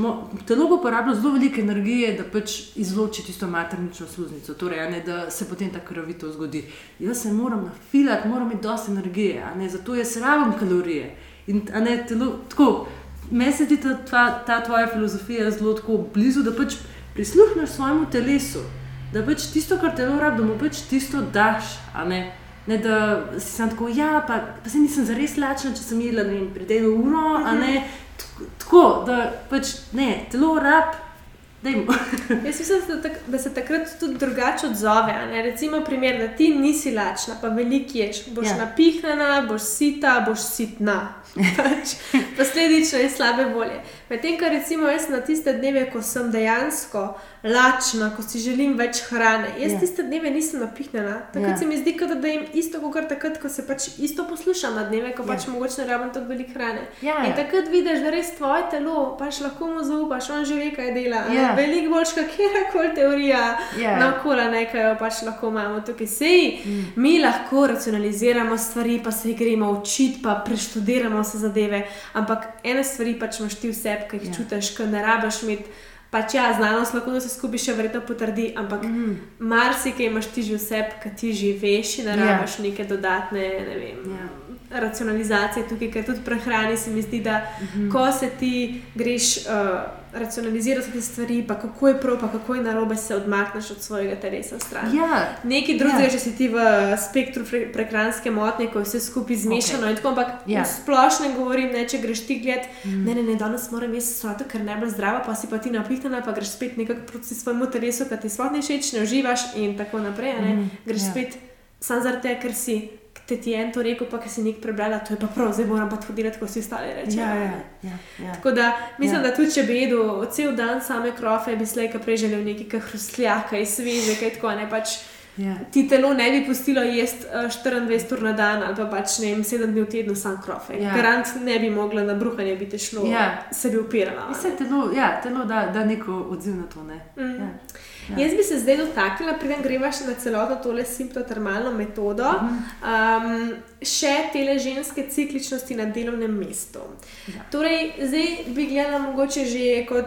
telo bo porabilo zelo veliko energije, da pač izloči tisto maternično sluznico, torej, ne, da se potem ta krvavito zgodi. Jaz se moram nafilati, moram imeti dosti energije, ne, zato jaz rabim kalorije. In ne, telo, tako, meni se zdi ta, ta tvoja filozofija zelo blizu, da pač prisluhneš svojemu telesu da pač tisto, kar te rabi, da mu pač tisto daš. Ne? Ne, da si sam tako, ja, pa, pa se nisem zares lačen, če sem jedla in predelo uro, uh -huh. ne, tako, da pač ne, telo rab. Jaz mislim, da, tak, da se takrat tudi drugače odzove. Recimo, primer, da ti nisi lačna, pa veliko ješ, boš ja. napihnjena, boš sita, boš sitna. Pač, posledično je slabe volje. Medtem, ko recimo jaz na tiste dneve, ko sem dejansko lačna, ko si želim več hrane. Jaz yeah. Ja. tiste dneve nisem napihnjena. Takrat yeah. Ja. se mi zdi, da jim isto, kot takrat, ko se pač isto poslušam na dneve, ko yeah. pač ja. mogoče ne rabim tako veliko hrane. Yeah, in takrat vidiš, da res tvoje telo, pač lahko mu zaupaš, on že ve, kaj dela. Yeah. Veliko boljš, kot kjerkoli teorija, yeah. na okolje nekaj pač lahko imamo tukaj. Sej, mm. Mi lahko racionaliziramo stvari, pa se gremo učiti, pa preštudiramo se zadeve, ampak ene stvari pač imaš ti vse, ki jih yeah. čutiš, ki ne rabiš imeti. Pač ja, znanost lahko se skupaj še verjetno potrdi, ampak mm. marsikaj imaš ti že vse, ki ti že veš, in ne ja. rabiš yeah. neke dodatne ne vem, yeah. Racionalizacije tukaj, ker tudi prehrani se mi zdi, da mm -hmm. ko se ti greš. Uh, racionalizirati te stvari, pa kako je prav, pa kako je narobe, se odmakneš od svojega telesa stran. Ja, Nekaj drugega, ja. če si ti v spektru prekranske motnje, ko je vse skupaj zmešano. Okay. Tako, ampak ja. splošno govorim, ne, če greš ti gled, mm. ne, ne, ne, danes moram jesti svato, ker ne bo zdrava, pa si pa ti napihnjena, pa greš spet nekako proti svojemu telesu, ki ti sploh ne všeč, ne uživaš in tako naprej. Mm. Greš ja. spet samo zaradi tega, ker si te ti je en to rekel, pa ki si nek prebrala, to je pa prav, zdaj moram pa tako delati, kot si ostali reči. Ja, ja, ja, ja. Tako da mislim, Ja. da tudi če bi jedel cel dan same krofe, bi slej, kaj preželel nekaj kaj hrustlja, kaj sveže, kaj tako ne pač. ja. Ti telo ne bi pustilo jesti eh, 24 ur na dan ali pa pač ne vem, 7 dni v tednu sam krofe. Ja. Garant ne bi mogla na bruhanje biti šlo, Ja. se bi upirala. Vse telo, ja, telo da, da neko odziv na to. Ne? Mm. Ja. Ja. Jaz bi se zdaj dotaknila, preden greva še na celotno tole simptotermalno metodo, Mhm. um, še tele ženske cikličnosti na delovnem mestu. Ja. Torej, zdaj bi gledala mogoče že kot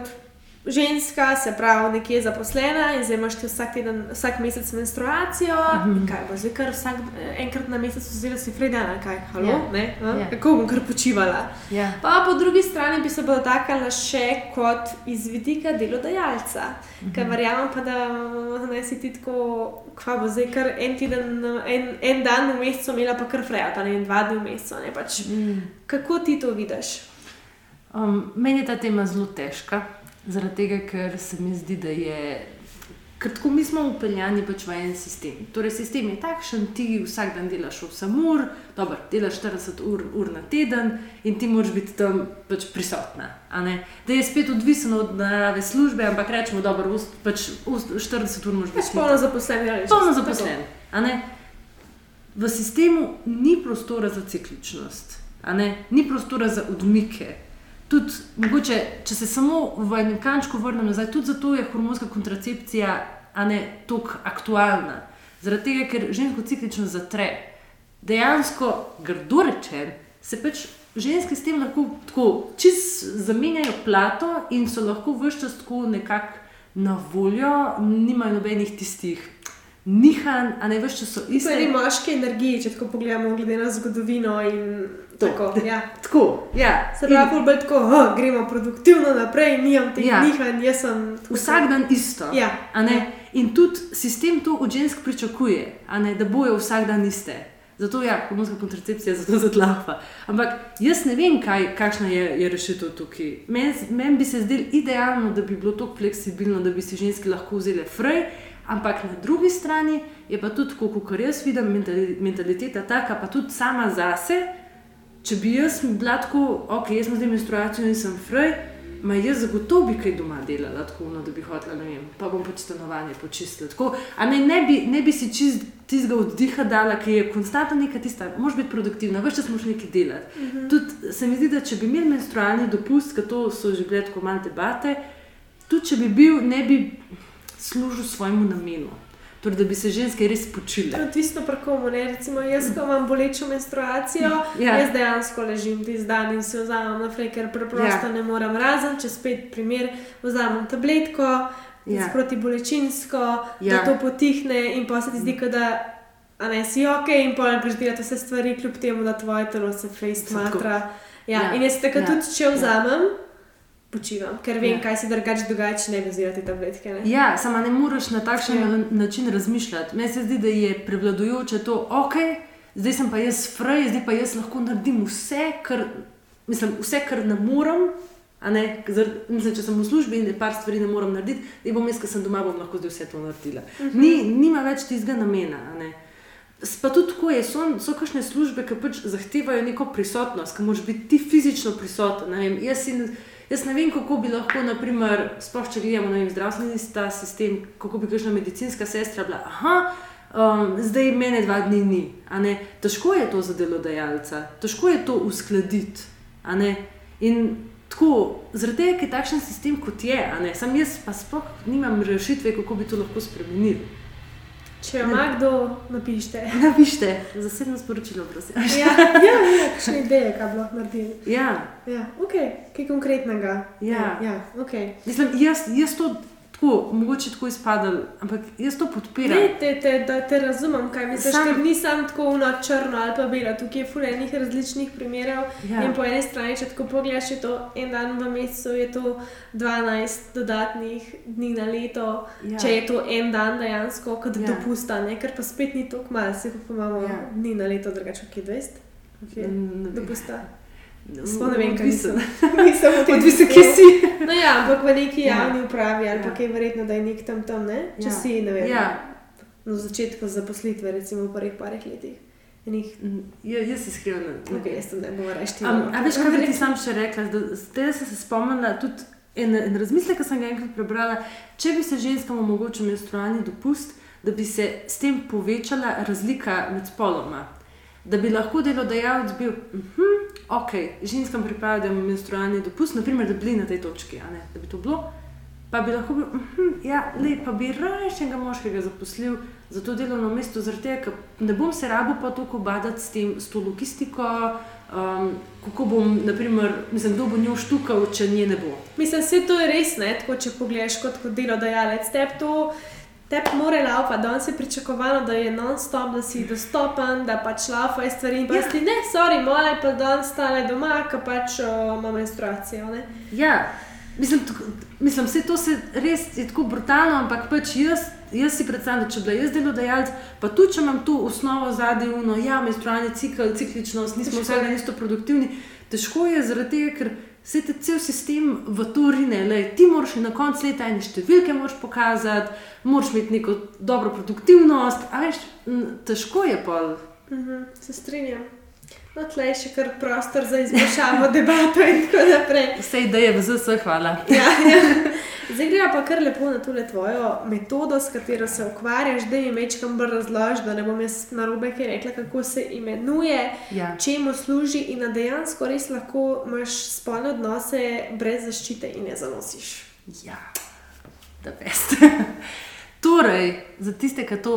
ženska, se pravi, nekje zaposlena in zdaj imaš ti vsak, teden, vsak mesec menstruacijo. Mm -hmm. Kaj bo zdaj, kar vsak, enkrat na mesec vzela si fredan, kaj, halo, Ja. ne? A? Ja. Kako bom kar počivala. Ja. Pa po drugi strani bi se pa dotaknila še kot iz vidika delodajalca, Mhm. ker verjamem pa, da ne si ti tako, kva bo zdaj kar en, teden, en, en dan v mesecu imela, pa kar freja, pa ne vem, dva dni v mesecu. ne, Pač, Mm. kako ti to vidiš? Um, meni je ta tema zelo težka, zaradi tega, ker se mi zdi, da je. Ker tako mi smo upeljani pač v en sistem. Torej, sistem je takšen, ti vsak dan delaš 8 ur, dobro, delaš 40 ur, ur na teden in ti moraš biti tam pač prisotna. Da je spet odvisno od narave službe, ampak rečemo, da pač ust- 40 ur moraš biti. Pač polno zaposlen, ali Polno zaposlen. a ne. V sistemu ni prostora za cikličnost, ni prostora za odmike. Tudi, mogoče, če se samo v enem kančku vrnem nazaj, tudi zato je hormonska kontracepcija tako aktualna. Zaradi tega, ker žensko ciklično zatre. Dejansko, grdo rečen, se pač ženske s tem lahko tako čist zamenjajo plato in so lahko vse čas tako nekako na voljo, nimajo nobenih tistih nihanj, a ne vse čas so iste. Stvari moške energije, če tako pogledamo, glede na zgodovino in To. tako. Ja. Tako, ja. Se pravi, bolj bolj tako, "Ha, gremo produktivno naprej, nimam teh Ja. ja. nihanj, jaz sem tako- Vsak dan isto. Ja. a ne. In tudi sistem to od žensk pričakuje, ne, da bojo vsak dan iste. Zato je ja, hormonska kontracepcija zato zadlahva. Ampak jaz ne vem, kaj, kakšna je, je rešitev tukaj. Meni men bi se zdelo idealno, da bi bilo tako fleksibilno, da bi si ženske lahko vzele frej, ampak na drugi strani je pa tudi, kot jaz vidim, mentali- mentaliteta taka, pa tudi sama zase. Če bi jaz bila tako, ok, jaz sem zdaj menstruacijo in sem frej, ma jaz zagotovo bi kaj doma delala, tako no, da bi hotela, ne vem, pa bom pač stanovanje počistila. Tako, a ne, ne, bi, ne bi si čist tistega oddiha dala, ki je konstantno neka tista, moraš biti produktivna, več čas moraš nekaj delati. Uh -huh. Tudi se mi zdi, da če bi imeli menstrualni dopust, ker to so že bile tako malo debate, tudi če bi bil, ne bi služil svojemu namenu. Torej, da bi se ženske res počile. Odvisno pa komu. Ne? Recimo, jaz, ko imam bolečo menstruacijo, Ja. ja. jaz dejansko ležim tisti dan in se vzamem naprej, ker preprosto Ja. ja. ne morem. Razen, če spet primer, vzamem tabletko, Ja. ja. protibolečinsko, ja. Ja. da to potihne in pa se ti zdi, kot da. A ne si ok, in greš delati vse stvari, kljub temu, da tvoje telo se fejst Samo tako. matra. Ja, Ja, ja. In jaz takrat ja, ja. tudi, če vzamem, ja. Počivam, ker vem, Ja. kaj se drugače dogaja, če ne bi vzela te tabletke. Ne? Ja, samo ne moreš na takšen Ja. način razmišljati. Meni se zdi, da je prevladujoče to, ok, zdaj sem pa jaz frej, zdaj pa jaz lahko naredim vse, kar, mislim, vse, kar ne morem. Ne, Zar, mislim, če sem v službi in par stvari ne morem narediti, da bom jaz, ki sem doma, bom lahko zdaj vse to naredila. Uh -huh. Ni, nima več tistega namena. ne. Pa tudi tako je, so, so kakšne službe, ki pač zahtevajo neko prisotnost, ki moraš biti ti fizično prisoten. ne. Jaz, si, ne- jaz ne vem, kako bi lahko, naprimer, sploh če gledamo na zdravstveni sistem, kako bi kakšna medicinska sestra bila. Aha, um, zdaj mene dva dni ni. Težko je to za delodajalca, težko je to uskladiti. In tako, zaradi tega, je takšen sistem, kot je, sam jaz pa sploh nimam rešitve, kako bi to lahko spremenili. Če ima kdo, napišite. Napišite, zasebno sporočilo, prosim. Ja, ja, ja kakšne ideje, kaj bi lahko naredili. Ja, Ja, ok, kaj konkretnega. Ja. ja okay. mislim, jaz, jaz to tako, mogoče tako izpadal, ampak jaz to podpiram. Ne, te, te, da te razumem, kaj misliš, Sam- ker ni samo tako na črno ali pa belo, tukaj je fulejnih različnih primerov. Ja. In po eni strani, če tako pogledaš, je to en dan v mesecu, je to 12 dodatnih dni na leto, Ja. če je to en dan dejansko kot Ja. dopusta, ne? ker pa spet ni tako malo, se pa imamo Ja. dni na leto, drugače kot je 20. Okay. Mm, ne vem. Dopusta. No, Sploh ne vem, kaj odvisno. nisem. sistemu. kje si. No ja, ampak v neki Ja. javni upravi ali Ja. ja. pa kaj verjetno, da je nek tam tam, ne? Če Ja. si, ne vem, Ja. na začetku zaposlitve, recimo v prvih parih letih. Enih... Ja, jaz se skrivam. Okay, jaz ne bom reči. A veš, kaj bi ti sam še rekla? Zdaj sem se spomnila tudi en, en razmislek, ki sem ga enkrat prebrala. Če bi se ženskam omogočil menstrualni dopust, da bi se s tem povečala razlika med spoloma. Da bi lahko delodajalec bil, hm, ok, ženskam pripada, menstrualni dopust, naprimer, da bi bili na tej točki, da bi to bilo. Pa bi lahko bil, hm, ja, le, pa bi raje še enega moškega zaposlil za to delovno mesto, zaradi tega, ker ne bom se rabo pa toliko badati s, tem, s to logistiko. Um, kako bom, naprimer, mislim, kdo bo njo štukal, če nje ne bo. Mislim, da se to je res, ne, tako če pogledaš kot, kot delodajalec. Tebi to Tebi mora laupa, danes je pričakovano, da je non-stop, da si dostopen, da pač laupa je stvari. In pa ja. ti ne, sorry, mora pa danes stale doma, ker pač ima menstruacijo. Ne? Ja, mislim, mislim, vse to se res je tako brutalno, ampak pač jaz, jaz si predstavljam, da če bi jaz delodajalec, pa tudi če imam tu osnovo zadnje, uno, ja, menstrualni cikl, cikličnost, nismo vse eno isto produktivni, težko je zaradi tega, ker. Vse te cel sistem v to rine, le ti moraš na koncu leta ene številke pokazati, moraš imeti neko dobro produktivnost, a veš, težko je pa. Uh mhm, -huh, se strinjam. No, tleh je še kar prostor za izboljšavo debato in tako naprej. Vse ideje v ZS, hvala. Ja, ja. Zdaj gre pa kar lepo na tole tvojo metodo, s katero se ukvarjaš, da mi večkam bolj razložiš, da ne bom jaz na robe kaj rekla, kako se imenuje, ja. čemu služi in da dejansko res lahko imaš spolne odnose brez zaščite in ne zanosiš. Ja, da veste. torej, za tiste, ki to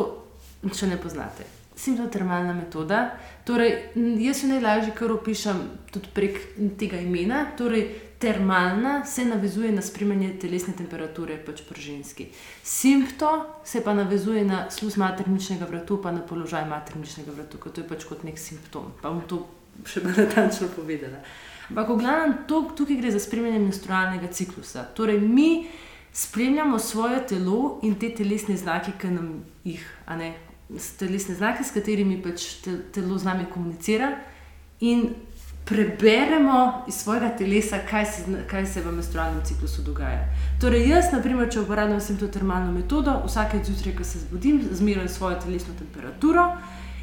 še ne poznate simptotermalna metoda. Torej, jaz jo najlažje kar opišem tudi prek tega imena. Torej, termalna se navezuje na spremljanje telesne temperature, pač pri ženski. Simptom se pa navezuje na sluz materničnega vratu, pa na položaj materničnega vratu, kot je pač kot nek simptom. Pa bom to še bolj natančno povedala. Ampak, glavnem, tukaj gre za spremljanje menstrualnega ciklusa. Torej, mi spremljamo svoje telo in te telesne znake, ki nam jih, a ne telesne znake, s katerimi pač te, telo z nami komunicira, in preberemo iz svojega telesa, kaj se, kaj se v menstrualnem ciklusu dogaja. Torej, jaz, naprimer, če uporabljam simptotermalno metodo, vsake zjutraj, ko se zbudim, zmerjam svojo telesno temperaturo.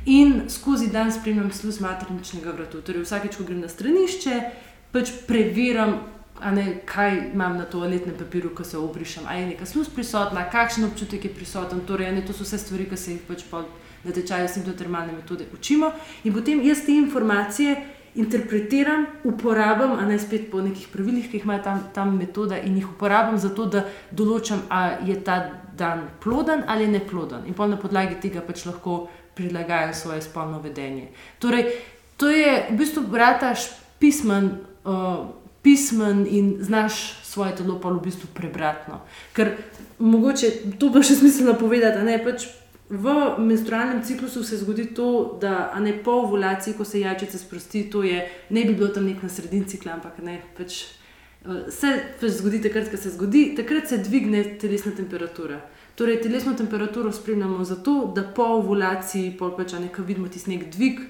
In skozi dan spremljam sluz materničnega vratu. Torej, vsakeč, ko grem na stranišče, pač preverjam, ne, kaj imam na toaletnem papirju, ko se obrišem. Ali je neka sluz prisotna, kakšen občutek je prisoten. Torej, ne, to so vse stvari, ki se jih pač na tečaju simptotermalne metode učimo. In potem jaz te informacije interpretiram, uporabljam, a ne spet po nekih pravilih, ki jih ima tam, tam metoda, in jih uporabljam za to, da določam, ali je ta dan ploden ali ne ploden. In na podlagi tega pač lahko prilagajam svoje spolno vedenje. Torej, to je v bistvu brataš pismen. Uh, pismen in znaš svoje telo pa v bistvu prebrati. No. Ker mogoče to bo še smiselno povedati. Ne, pač v menstrualnem ciklusu se zgodi to, da ne po ovulaciji, ko se jajčica sprosti, to je ne bi bilo tam nek na sredini cikla, ampak ne. Pač, Se eh, pač zgodi takrat, ko se zgodi, takrat se dvigne telesna temperatura. Torej, telesno temperaturo spremljamo zato, da po ovulaciji, po pač nekaj vidimo tisti nek dvig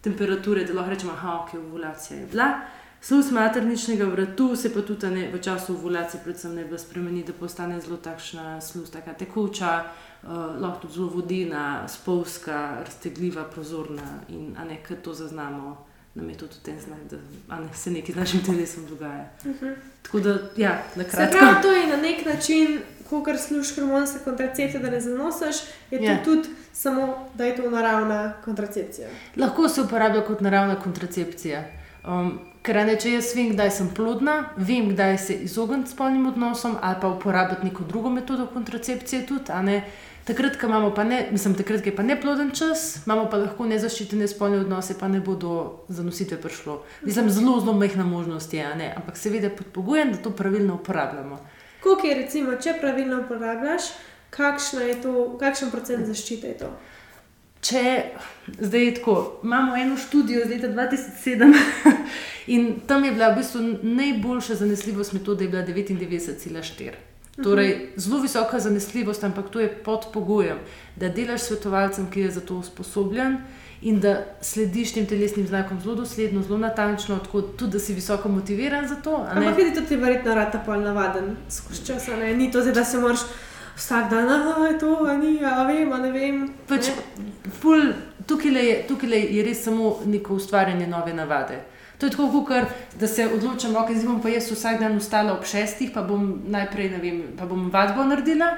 temperature, da lahko rečemo, da okay, je ovulacija bila. Sluz materničnega vratu se pa tudi ne, v času ovulacije, predvsem ne, spremeni, da postane zelo takšna sluz, tako tekoča, uh, lahko tudi zelo vodena, spolska, raztegljiva, prozorna in ne, kaj to zaznamo. Nam je tudi ten znak, da ne, se nekaj z našim telesom dogaja. Uh mhm. -huh. Tako da, ja, na kratko. Prav, to je na nek način, ko kar služiš hormonske kontracepcije, da ne zanosiš, je to ja. tudi samo, da je to naravna kontracepcija. Lahko se uporablja kot naravna kontracepcija. Um, Ker ne, če jaz vem, kdaj sem plodna, vem, kdaj se izogniti spolnim odnosom ali pa uporabiti neko drugo metodo kontracepcije. Tudi, takrat, ko imamo pa ne, mislim, takrat, je pa neploden čas, imamo pa lahko nezaščitene spolne odnose, pa ne bo do zanositve prišlo. Mislim, zelo, zelo majhna možnost je, ampak seveda pod pogojem, da to pravilno uporabljamo. Kako je, recimo, če pravilno uporabljaš, kakšen procent zaščite je to? Če zdaj je tako, imamo eno študijo iz leta 2007 in tam je bila v bistvu najboljša zanesljivost metode 99,4. Torej, zelo visoka zanesljivost, ampak to je pod pogojem, da delaš svetovalcem, ki je za to usposobljen in da slediš tem telesnim znakom zelo dosledno, zelo natančno, tako tudi, da si visoko motiviran za to. Ampak videti, da ti je verjetno rata pol navaden skozi čas, ni to zdaj, da se moraš vsak dan, da je to, a ni, a vem, a ne vem. Pač, ful, tukaj, je, tukaj je res samo neko ustvarjanje nove navade. To je tako, kar, da se odločim, da okay, bom pa jaz vsak dan ustala ob šestih, pa bom najprej vem, pa bom vadbo naredila.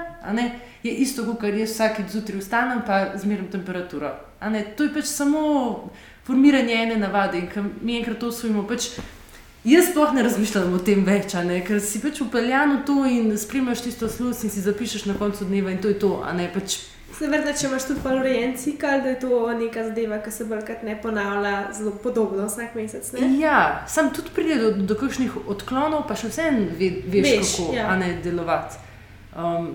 Je isto, kot jaz vsak zjutraj vstanem, pa zmerim temperaturo. To je pač samo formiranje ene navade in mi enkrat to usvojimo. Pač, Jaz sploh ne razmišljam o tem več, ne? ker si pač upeljan v to in spremljaš tisto sluz in si zapišeš na koncu dneva in to je to. Pač... Se vrne, če imaš tudi urejen cikl, da je to neka zadeva, ki se brkrat ne ponavlja zelo podobno vsak mesec. Ne? Ja, sam tudi pride do, do kakšnih odklonov, pa še vsem ve, veš, veš, kako ja. ne delovati. Um,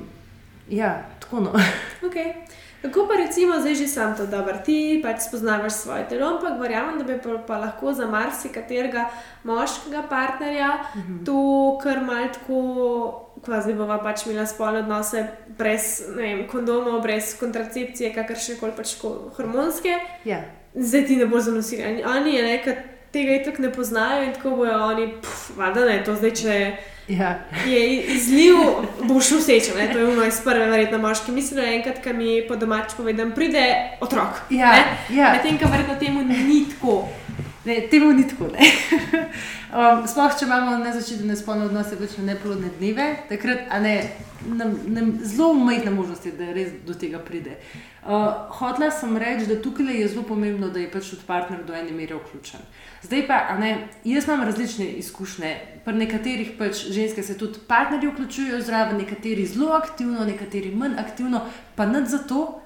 ja, tako no. okay. Kako pa recimo zdaj že sam to dobro, ti pač spoznavaš svoje telo, ampak verjamem, da bi pa, pa lahko za marsikaterega moškega partnerja mm -hmm. to kar mal tako, kvazi bova pač imela spolne odnose brez vem, kondomov, brez kontracepcije, kakršne koli pač hormonske. Ja. Zdaj ti ne bo zanosili. Oni je nekaj tega itak ne poznajo in tako bojo oni, vada ne, to zdaj če. Ja. Je izliv, boš všeč, to je ono iz prve, verjetno moški. Mislim, da enkrat, ki mi po domač povedem, pride otrok. Ja, ja. Medtem, ko verjetno temu ni tako. Ne, temu ni tako. um, sploh, če imamo nezačitene spolne odnose, več neplodne dneve, takrat ne, ne, ne, zelo majhna možnost je, da res do tega pride. Uh, hotla sem reči, da tukaj je zelo pomembno, da je pač tudi partner do ene mere vključen. Zdaj pa, ne, jaz imam različne izkušnje. Pri nekaterih pač ženske se tudi partnerji vključujejo zraven, nekateri zelo aktivno, nekateri manj aktivno, pa ne zato.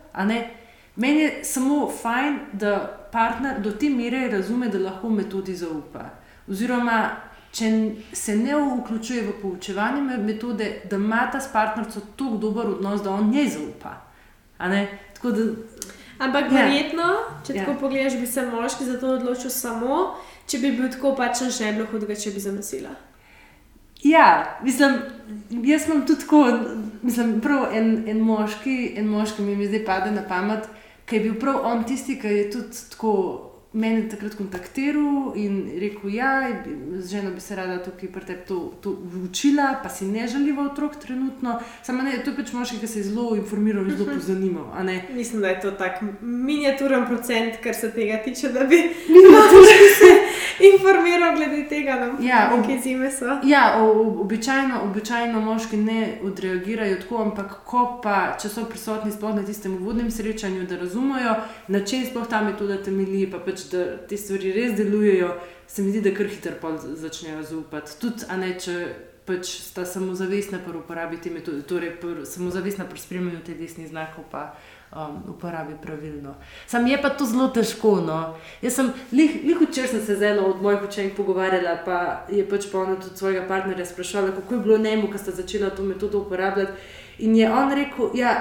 Meni je samo fajn, da partner do te mere razume, da lahko metodi zaupa. Oziroma, če se ne vključuje v poučevanje metode, da ima ta s partnerco tako dober odnos, da on njej zaupa. Tako da Ampak ja. verjetno, če ja. tako pogledaš, bi se moški za to odločil samo, če bi bil tako pač ne bilo hudega, če bi zanosila. Ja, mislim, jaz sem tudi tako, mislim, prav en, en moški, en moški mi zdaj pade na pamet, ki je bil prav on tisti, ki je tudi tako meni takrat kontaktiral in rekel, da ja, z ženo bi se rada tukaj pri tebi to, to učila, pa si ne želiva otrok trenutno. Samo ne, to je pač moški, ki se je zelo informiral in zelo mhm. pozanimal. Mislim, da je to tak miniaturen procent, kar se tega tiče, da bi se informiral glede tega, da ja, ob, zime so. Ja, običajno, običajno moški ne odreagirajo tako, ampak ko pa, če so prisotni sploh na tistem uvodnem srečanju, da razumejo, na čem sploh ta metoda temelji, pa pač da te stvari res delujejo, se mi zdi, da kar hitro začnejo zaupati. Tudi, a ne če pač sta samozavestna pri uporabi te metode, torej samozavestna pri spremljanju teh desnih znakov. Pa, Um, uporabi pravilno. Sam je pa to zelo težko. No. Jaz sem lih včeraj sem se z eno od mojih učenk pogovarjala, pa je pač pa ona tudi svojega partnerja sprašvala, kako je bilo njemu, ko sta začela to metodo uporabljati. In je on rekel, ja,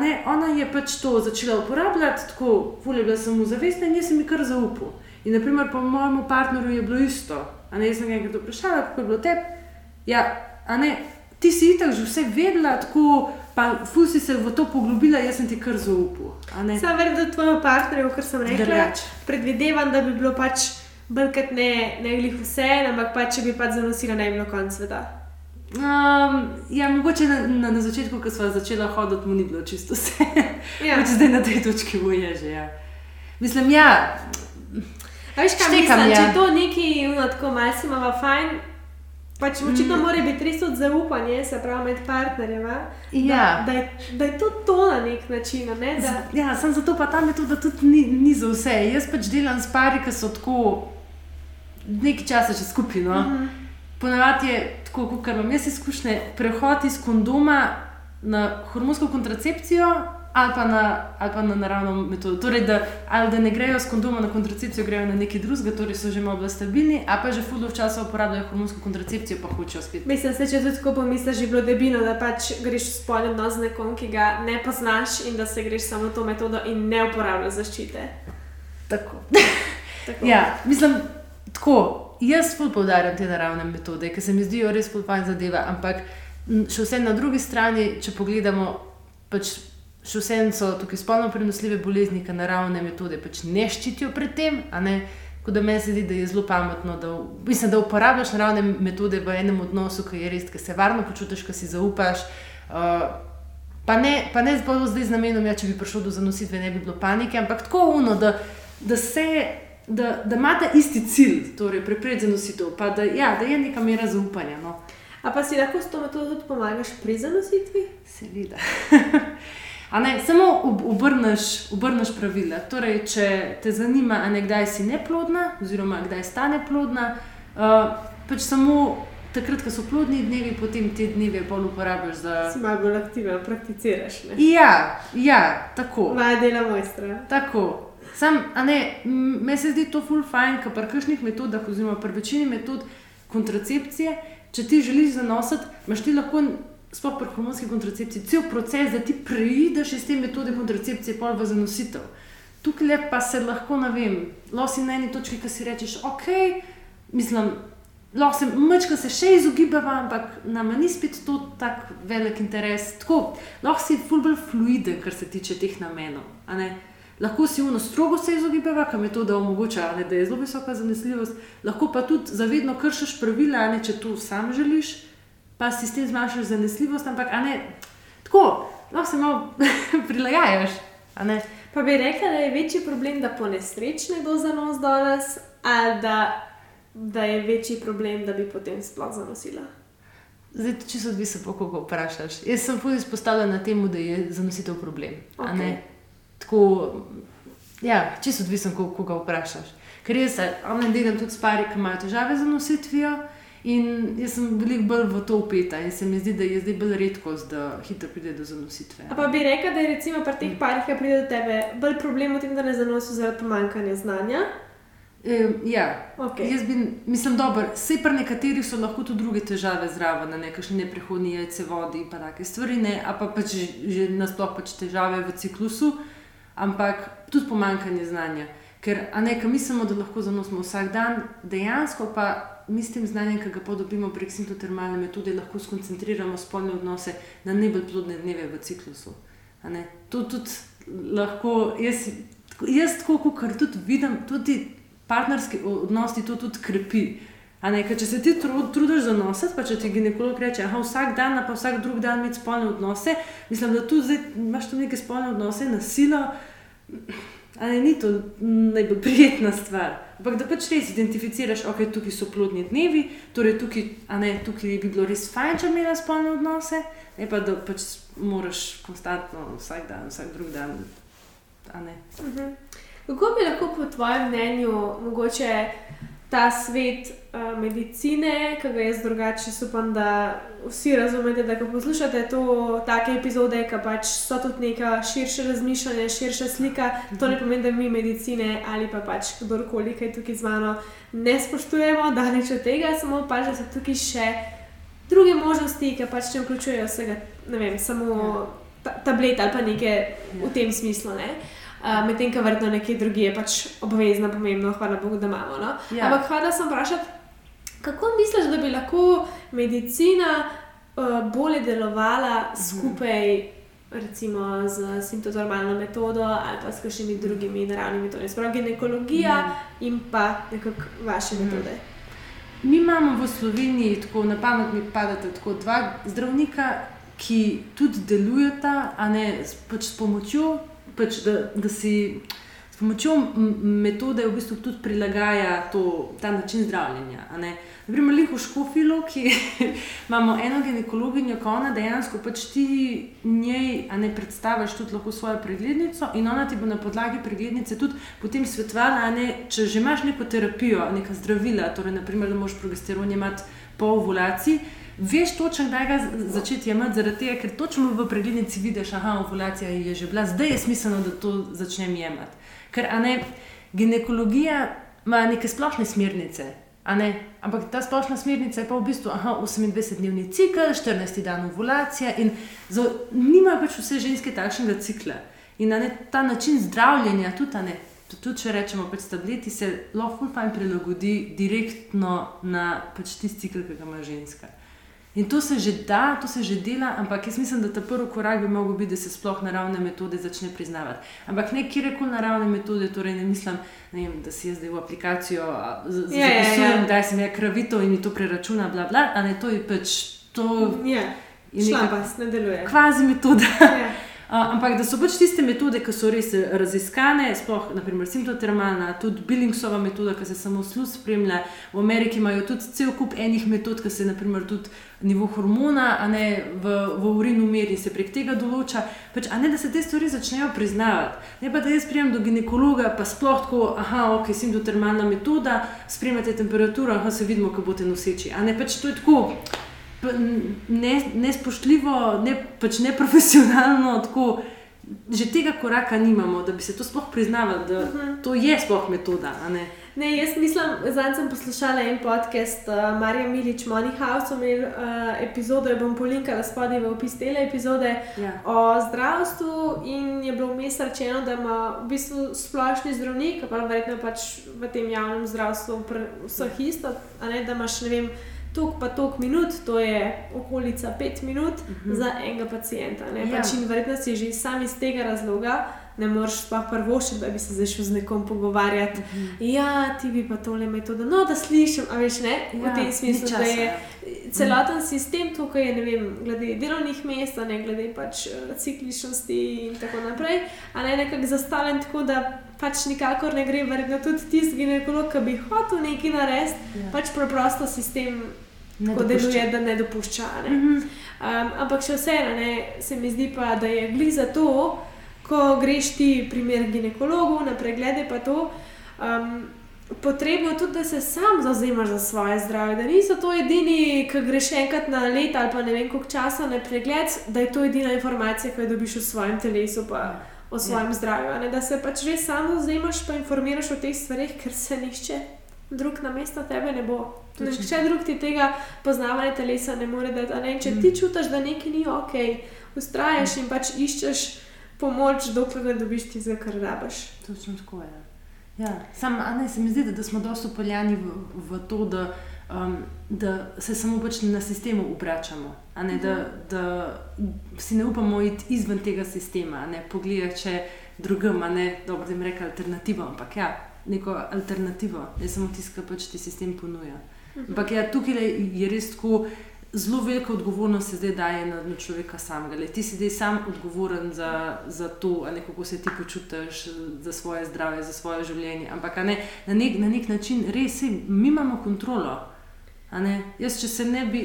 ne, ona je pač to začela uporabljati, tako fulje bila sem mu zavestna in jaz sem ji kar zaupal. In naprimer po mojemu partnerju je bilo isto. A ne, jaz sem ga enkrat vprašala, kako je bilo tebi. Ja, a ne, ti si itak že vse vedela, tako pa fusi se v to poglobila, jaz sem ti kar zaupal. Sam verjamem, da tvojemu partnerju, kar sem rekla, Drugač. predvidevam, da bi bilo pač brkati ne, ne glih vse, ampak pač če bi pač zanosila najbolj konc sveta. Um, ja, mogoče na, na, na začetku, ko smo začeli hoditi, mu ni bilo čisto vse. Ja. Pač zdaj na tej točki bo je že. Ja. Mislim, ja. Veš, kaj Štekam, mislim, ja. če to neki tako malce imamo fajn. Pač očitno mm. mora biti res od zaupanja, se pravi, med partnerjema. Ja. Da, da, da je to to na nek način. Ne? Da... Z, ja, sem zato pa tam tudi, da tudi ni, ni za vse. Jaz pač delam s pari, ki so tako nekaj časa že skupino. Mm -hmm. Ponavadi je tako, kot imam jaz izkušnje, prehod iz kondoma na hormonsko kontracepcijo ali pa na, ali pa na naravno metodo. Torej, da, ali da ne grejo s kondoma na kontracepcijo, grejo na nekaj drugega, torej so že malo stabilni, a pa že fuldo včasih uporabljajo hormonsko kontracepcijo, pa hočejo spet. Mislim, se, če tudi tako pomisliš, že bilo debino, da pač greš v spolni odnos z nekom, ki ga ne poznaš in da se greš samo to metodo in ne uporabljaš zaščite. Tako. tako. Ja, mislim, tako jaz fulj poudarjam te naravne metode, ki se mi zdijo res fulj zadeva. Ampak še vse na drugi strani, če pogledamo, pač še vse so tukaj spolno prenosljive bolezni, ki naravne metode pač ne ščitijo pred tem. Tako da meni se zdi, da je zelo pametno, da, mislim, da uporabljaš naravne metode v enem odnosu, ki je res, ki se varno počutiš, ki si zaupaš. Uh, Pa ne, pa ne zdaj z namenom, ja, če bi prišel do zanositve, ne bi bilo panike, ampak tako uno, da, da se. Da, da ima ta isti cilj, torej preprečiti zanositev, pa da, ja, da je neka mera zaupanja. No. A pa si lahko s to metodo tudi pomagaš pri zanositvi? Seveda. Ne, samo obrneš, obrneš pravila. Torej, če te zanima, ne, kdaj si neplodna, oziroma kdaj stane plodna, uh, pač samo takrat, ko so plodni dnevi, potem te dneve bolj uporabiš za. Si malo bolj aktiven, prakticiraš. Ne? Ja, ja, tako. Maja dela mojstra. Tako. Sam, ne, meni se zdi to full fajn, ker pri kakšnih metodah, oziroma pri večini metod kontracepcije, če ti želiš zanositi, imaš ti lahko sploh pri hormonski kontracepciji, cel proces, da ti preideš iz te metode kontracepcije, pol v zanositev. Tukaj pa se lahko, ne vem, losi na eni točki, ki si rečeš, ok, mislim, lahko se mečka še izogibava, ampak nam ni spet to tako velik interes. Tako, lahko si fulbr fluide, kar se tiče teh namenov. Lahko si uno strogo se izogibava, kam je to, da omogoča, da je zelo visoka zanesljivost, lahko pa tudi zavedno kršiš pravila, ne, če to sam želiš pa si s tem zmanjšaš zanesljivost, ampak ne, tako, no, se malo prilagajaš. Pa bi rekla, da je večji problem, da po nesreč ne bo za nos danes, ali da, da je večji problem, da bi potem sploh zanosila. Zdaj, če se odvisi, kako ga vprašaš. Jaz sem tudi izpostavljena na tem, da je zanositev problem. Okay. Tako, ja, če se odvisi, kako ga vprašaš. Ker jaz, ne delam tudi s pari, ki imajo težave z zanositvijo. In jaz sem veliko bolj v to upeta in se mi zdi, da je zdaj bolj redko, da hitro pride do zanositve. Pa bi rekel, da je recimo pri teh parih, ki pride do tebe, bolj problem v tem, da ne zanosijo zaradi pomankanja znanja. E, ja, okay. jaz bi, mislim, dobro, vse pri nekaterih so lahko tudi druge težave zraven, nekakšne neprehodne jajce, vodi in take stvari, ne, a pa pač že nasploh pač težave v ciklusu, ampak tudi pomankanje znanja. Ker, a ne, kaj mislimo, da lahko zanosimo vsak dan, dejansko pa mi s tem znanjem, ki ga podobimo prek sintotermalne metode, lahko skoncentriramo spolne odnose na najbolj plodne dneve v ciklusu. To tudi lahko, jaz, jaz tako, kot tudi vidim, tudi partnerski odnosi to tudi krepi. Ne, če se ti trudiš za nositi, pa če ti ginekolog reče, da vsak dan, pa vsak drug dan imaš spolne odnose, mislim, da tu zdaj imaš tu neke spolne odnose na silo. Ali ni to najbolj prijetna stvar? Ampak da pač res identificiraš, okay, tukaj so plodni dnevi, torej tukaj, ne, tukaj bi bilo res fajn, če imaš spolne odnose, ne pa da pač moraš konstantno vsak dan, vsak drug dan. Uh mhm. -huh. Kako bi lahko po tvojem mnenju mogoče ta svet uh, medicine, ki ga jaz drugače upam, da vsi razumete, da ko poslušate to, take epizode, ki pač so tudi neka širša razmišljanja, širša slika, to ne pomeni, da mi medicine ali pa pač kdorkoli, ki je tukaj z mano, ne spoštujemo, da neč od tega, samo pač, da so tukaj še druge možnosti, ki pač ne vključujejo vsega, ne vem, samo ja. tablet ali pa nekaj v tem smislu. Ne? Medtem ko vrtno nekje drugje je pač obvezno, pomembno, hvala Bogu, da imamo. No? Ja. Ampak hvala sem vprašati, kako misliš, da bi lahko medicina uh, bolje delovala mhm. skupaj? Recimo z sintotermalno metodo ali pa s kakšnimi drugimi naravnimi metodami, sploh ginekologija mm. in pa nekako vaše mm. metode. Mi imamo v Sloveniji, tako na pamet mi padate, tako dva zdravnika, ki tudi delujeta, a ne pač s pomočjo pač, da, da si s pomočjo metode v bistvu tudi prilagaja to, ta način zdravljenja. Naprimer, lepo škofilo, ki imamo eno ginekologinjo, ko ona dejansko pač ti njej ne predstaviš tudi lahko svojo preglednico in ona ti bo na podlagi preglednice tudi potem svetovala, če že imaš neko terapijo, neka zdravila, torej naprimer, da moš progesteron imati po ovulaciji veš točno, kdaj ga začeti jemati, zaradi tega, ker točno v preglednici vidiš, da je ovulacija že bila, zdaj je smiselno, da to začnem jemati. Ker ne, ginekologija ima neke splošne smernice. Ampak ta splošna smernica je pa v bistvu 28-dnevni cikl, 14 dan ovulacija in nima pač vse ženske takšnega cikla. In ne, ta način zdravljenja, tudi, ne, tudi če rečemo, pač tableti, se lahko prilagodi direktno na pač tisti cikl, ki ga ima ženska. In to se že da, to se že dela, ampak jaz mislim, da ta prvi korak bi lahko bil, da se sploh naravne metode začne priznavati. Ampak ne kjer koli naravne metode, torej ne mislim, ne vem, da si jaz zdaj v aplikacijo ja, ja, zapisujem, yeah, yeah, yeah. da sem jaz kravito in mi to preračuna, bla, bla, a ne to je pač to. Yeah. Šlampas, ne deluje. Kvazi metoda. Ja. Uh, ampak da so pač tiste metode, ki so res raziskane, sploh naprimer simptotermalna, tudi Billingsova metoda, ki se samo sluz spremlja. V Ameriki imajo tudi cel kup enih metod, ki se naprimer tudi nivo hormona, a ne v, v urinu meri se prek tega določa. Pač, a ne da se te stvari začnejo priznavati. Ne pa da jaz prijem do ginekologa, pa sploh tako, aha, ok, simptotermalna metoda, spremljate temperaturo, aha, se vidimo, ko boste noseči. A ne pač to je tako nespoštljivo, ne, pač neprofesionalno. Tako, že tega koraka nimamo, da bi se to sploh priznavali, da uh -huh. to je sploh metoda. Ne? Ne, jaz mislim, da sem poslušala en podcast, uh, Marija Milič, Money House, imel uh, epizodo, jo bom polinkala spodaj v opis te epizode ja. o zdravstvu. In je bilo vmes rečeno, da ima v bistvu splošni zdravnik, pa verjetno pač v tem javnem zdravstvu, vseh isto, ne, da imaš ne vem tok pa tok minut, to je okolica pet minut uh mhm. -huh. za enega pacijenta. Ja. Pač in verjetno si že sam iz tega razloga. Ne moreš pa prvo še, da bi se začel z nekom pogovarjati. Uh mhm. -huh. Ja, ti bi pa tole metodo, no, da slišim, a veš ne, ja, v tem smislu, da je celoten uh -huh. sistem tukaj, je, ne vem, glede delovnih mest, ne glede pač uh, cikličnosti in tako naprej, a ne nekako zastavljen tako, da pač nikakor ne gre, verjetno tudi tisti ginekolog, ki bi hotel nekaj narediti, ja. pač preprosto sistem tako deluje, da ne dopušča. Ne? Mm -hmm. um, ampak še vseeno, se mi zdi pa, da je gli za to, ko greš ti primer ginekologu na preglede, pa to. Um, Potrebno je tudi, da se sam zauzemaš za svoje zdravje, da niso to edini, ki greš enkrat na let ali pa ne vem koliko časa na pregled, da je to edina informacija, ki jo dobiš v svojem telesu, pa o svojem ja. zdravju. Ne? Da se pač res sam zauzemaš, pa informiraš o teh stvarih, ker se nihče drug na mesto tebe ne bo. Nihče drug ti tega poznavanja telesa ne more dati. Ne? Če mm. ti čutiš, da nekaj ni ok, ustraješ mm. in pač iščeš pomoč, dokler ne dobiš ti, kar rabaš. Točno tako je. Ja. Sam, ne, se mi zdi, da, da smo dosto upeljani v, v to, da, um, da se samo pač na sistemu obračamo. Ne, da, mhm. da si ne upamo iti izven tega sistema, ne pogledati, če drugim, ne dobro, da jim rečem alternativo, ampak ja, neko alternativo, ne samo tisto, kar pač ti sistem ponuja. Mhm. Ampak ja, tukaj je res tako. Zelo velika odgovornost se zdaj daje na, na človeka samega. Le, ti si zdaj sam odgovoren za, za to, ne, kako se ti počutiš, za svoje zdravje, za svoje življenje. Ampak ne, na, nek, na nek način res je, mi imamo kontrolo. Jaz, če se ne bi,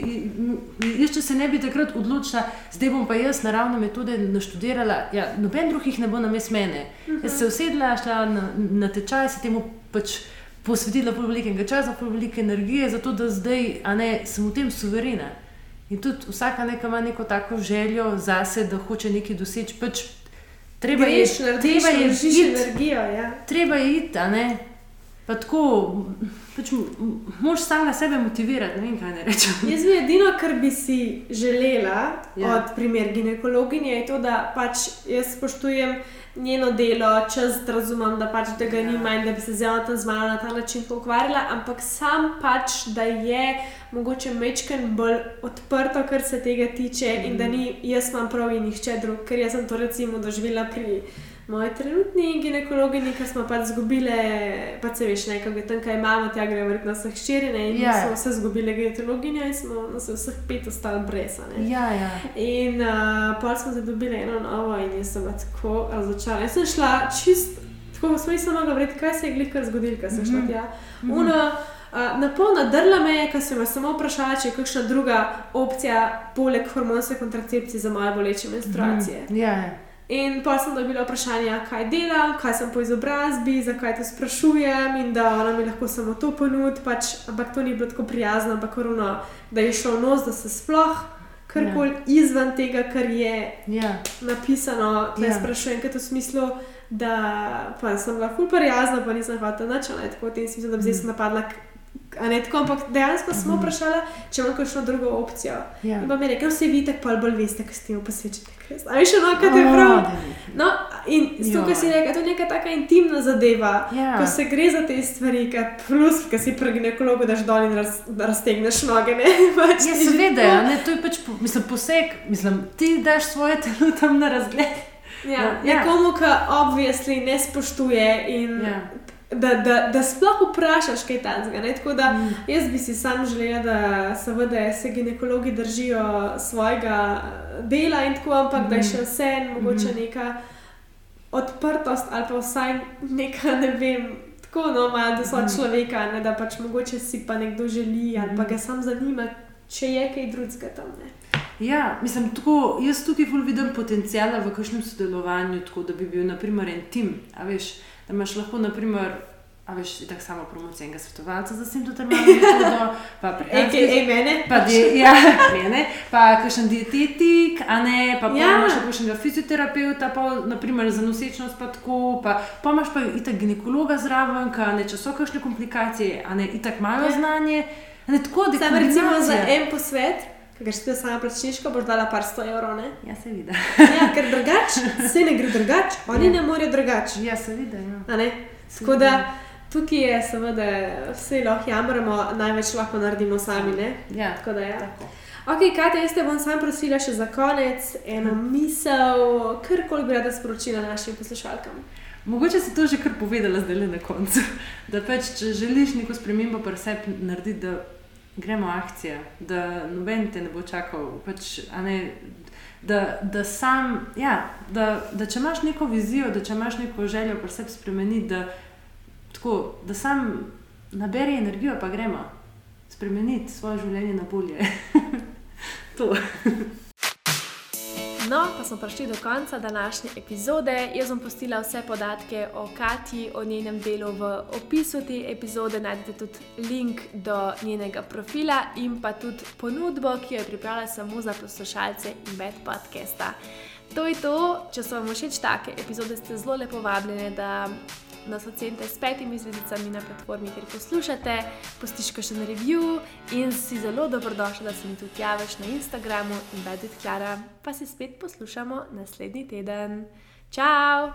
jaz, če se ne bi takrat odločila, zdaj bom pa jaz naravne metode naštudirala, ja, noben drug jih ne bo na mestu mene. Uh -huh. Jaz se usedla, šla na, na tečaj, se temu pač posvetila pol velikega časa, pol velike energije, zato da zdaj ne, sem v tem suverena. In tudi vsaka neka ima neko tako željo zase, da hoče nekaj doseči. Pač, treba je iti, treba je iti, ja. treba je iti, a ne. Pa tako, pač, moš sam sebe motivirati, ne vem, kaj ne rečem. Jaz bi edino, kar bi si želela ja. od primer ginekologinje, je to, da pač jaz spoštujem njeno delo, čas razumem, da pač tega ja. nima in da bi se z tam z mano na ta način ukvarjala, ampak sam pač, da je mogoče mečken bolj odprto, kar se tega tiče mm. in da ni jaz imam prav in nihče drug, ker jaz sem to recimo doživela pri moji trenutni ginekologi, ki smo pač izgubili, pa se veš, nekaj tam, kaj imamo, tja gre verjetno vseh ščirine in yeah. Ja. smo vse izgubili ginekologinjo in smo nas vseh pet ostali brez. Ja, ja. In uh, pol smo zadobili eno novo in jaz sem tako razočarana. Jaz sem šla čist, tako smo jih samo govorili, kaj se je glikar zgodil, kaj sem šla mhm. tja. Mm -hmm. Uno, Uh, na pol nadrla me je, ker sem vas samo vprašala, če je kakšna druga opcija, poleg hormonske kontracepcije za moje boleče menstruacije. Mm yeah. Ja. In pa sem dobila vprašanje, kaj delam, kaj sem po izobrazbi, zakaj te sprašujem in da ona mi lahko samo to ponudi. Pač, ampak to ni bilo tako prijazno, ampak korona, da je šlo nos, da se sploh karkoli ja. izven tega, kar je ja. napisano, da ja. sprašujem, kaj to v smislu. Da pa sem bila ful prijazna, pa nisem hvala nič, tako v tem smislu, da bi zdaj mm. napadla Ne, tako, ampak dejansko smo mhm. vprašali, če imamo kakšno drugo opcijo. Ja. In pa mi reče, vse vidite, pa bolj veste, kaj ste jim posvečili. Ali še eno, kaj te pravi? No, in to, kar si rekel, to je neka taka intimna zadeva, ja. ko se gre za te stvari, kaj plus, ki si pri ginekologu daš dol in raz, raztegneš noge. Pač ja, seveda, ne, to je pač mislim, poseg, mislim, ti daš svoje telo tam na razgled. Ja, ja. Nekomu, ki obvisli ne spoštuje in. Ja Da, da, da sploh vprašaš, kaj je tam. Mm. Jaz bi si sam želel, da seveda, se ginekologi držijo svojega dela in tako, ampak mm. da je mm. še vse en, mogoče mm. neka odprtost ali pa vsaj neka, ne vem, tako no, malo do svojega mm. človeka, ne, da pač mogoče si pa nekdo želi ali pa ga sam zanima, če je kaj drugega tam. Ne. Ja, mislim, tako, jaz tukaj vidim potencijala v kakšnem sodelovanju, tako da bi bil, naprimer, en tim. Veš, da imaš lahko, naprimer, a veš, tako samo promocijo enega svetovalca za simptomatsko metodo, pa prehranske okay, mene. Pa, di, ja, mene, pa kakšen dietetik, a ne, pa ja. imaš kakšnega fizioterapeuta, pa naprimer za nosečnost, pa tako, pa, pa imaš pa itak ginekologa zraven, ka ne, če so kakšne komplikacije, a ne, itak imajo ja. znanje. Ne, tako, da Sam recimo za en posvet. Ker si ti sama plačniško, boš dala par sto evrov. Ne? Ja, se vidi. ja, ker drugače, vse ne gre drugače, oni ja. ne morejo drugače. Ja, se vidi. Ja. Tako da tukaj je, seveda, vse lahko jamramo, največ lahko naredimo sami. Ne? Ja, tako da je. Ja. Ok, Kate, jaz te bom sam prosila še za konec eno hm. misel, kar koli bi rada sporočila našim poslušalkam. Mogoče si to že kar povedala zdaj na koncu. Da pač, če želiš neko spremembo pri sebi narediti, gremo akcija, da noben te ne bo čakal. Pač, ne, da, da, sam, ja, da, da če imaš neko vizijo, da če imaš neko željo pri sebi spremeniti, da, tako, da sam naberi energijo, pa gremo spremeniti svoje življenje na bolje. to. No, pa smo prišli do konca današnje epizode. Jaz bom postila vse podatke o Kati, o njenem delu v opisu te epizode. Najdete tudi link do njenega profila in pa tudi ponudbo, ki jo je pripravila samo za poslušalce in med podcasta. To je to, če so vam všeč take epizode, ste zelo lepo vabljeni, da nas ocenite s petimi zvezdicami na platformi, kjer poslušate, postiško še na review in si zelo dobrodošli, da se mi tudi javiš na Instagramu in Bedit Klara, pa se spet poslušamo naslednji teden. Ciao!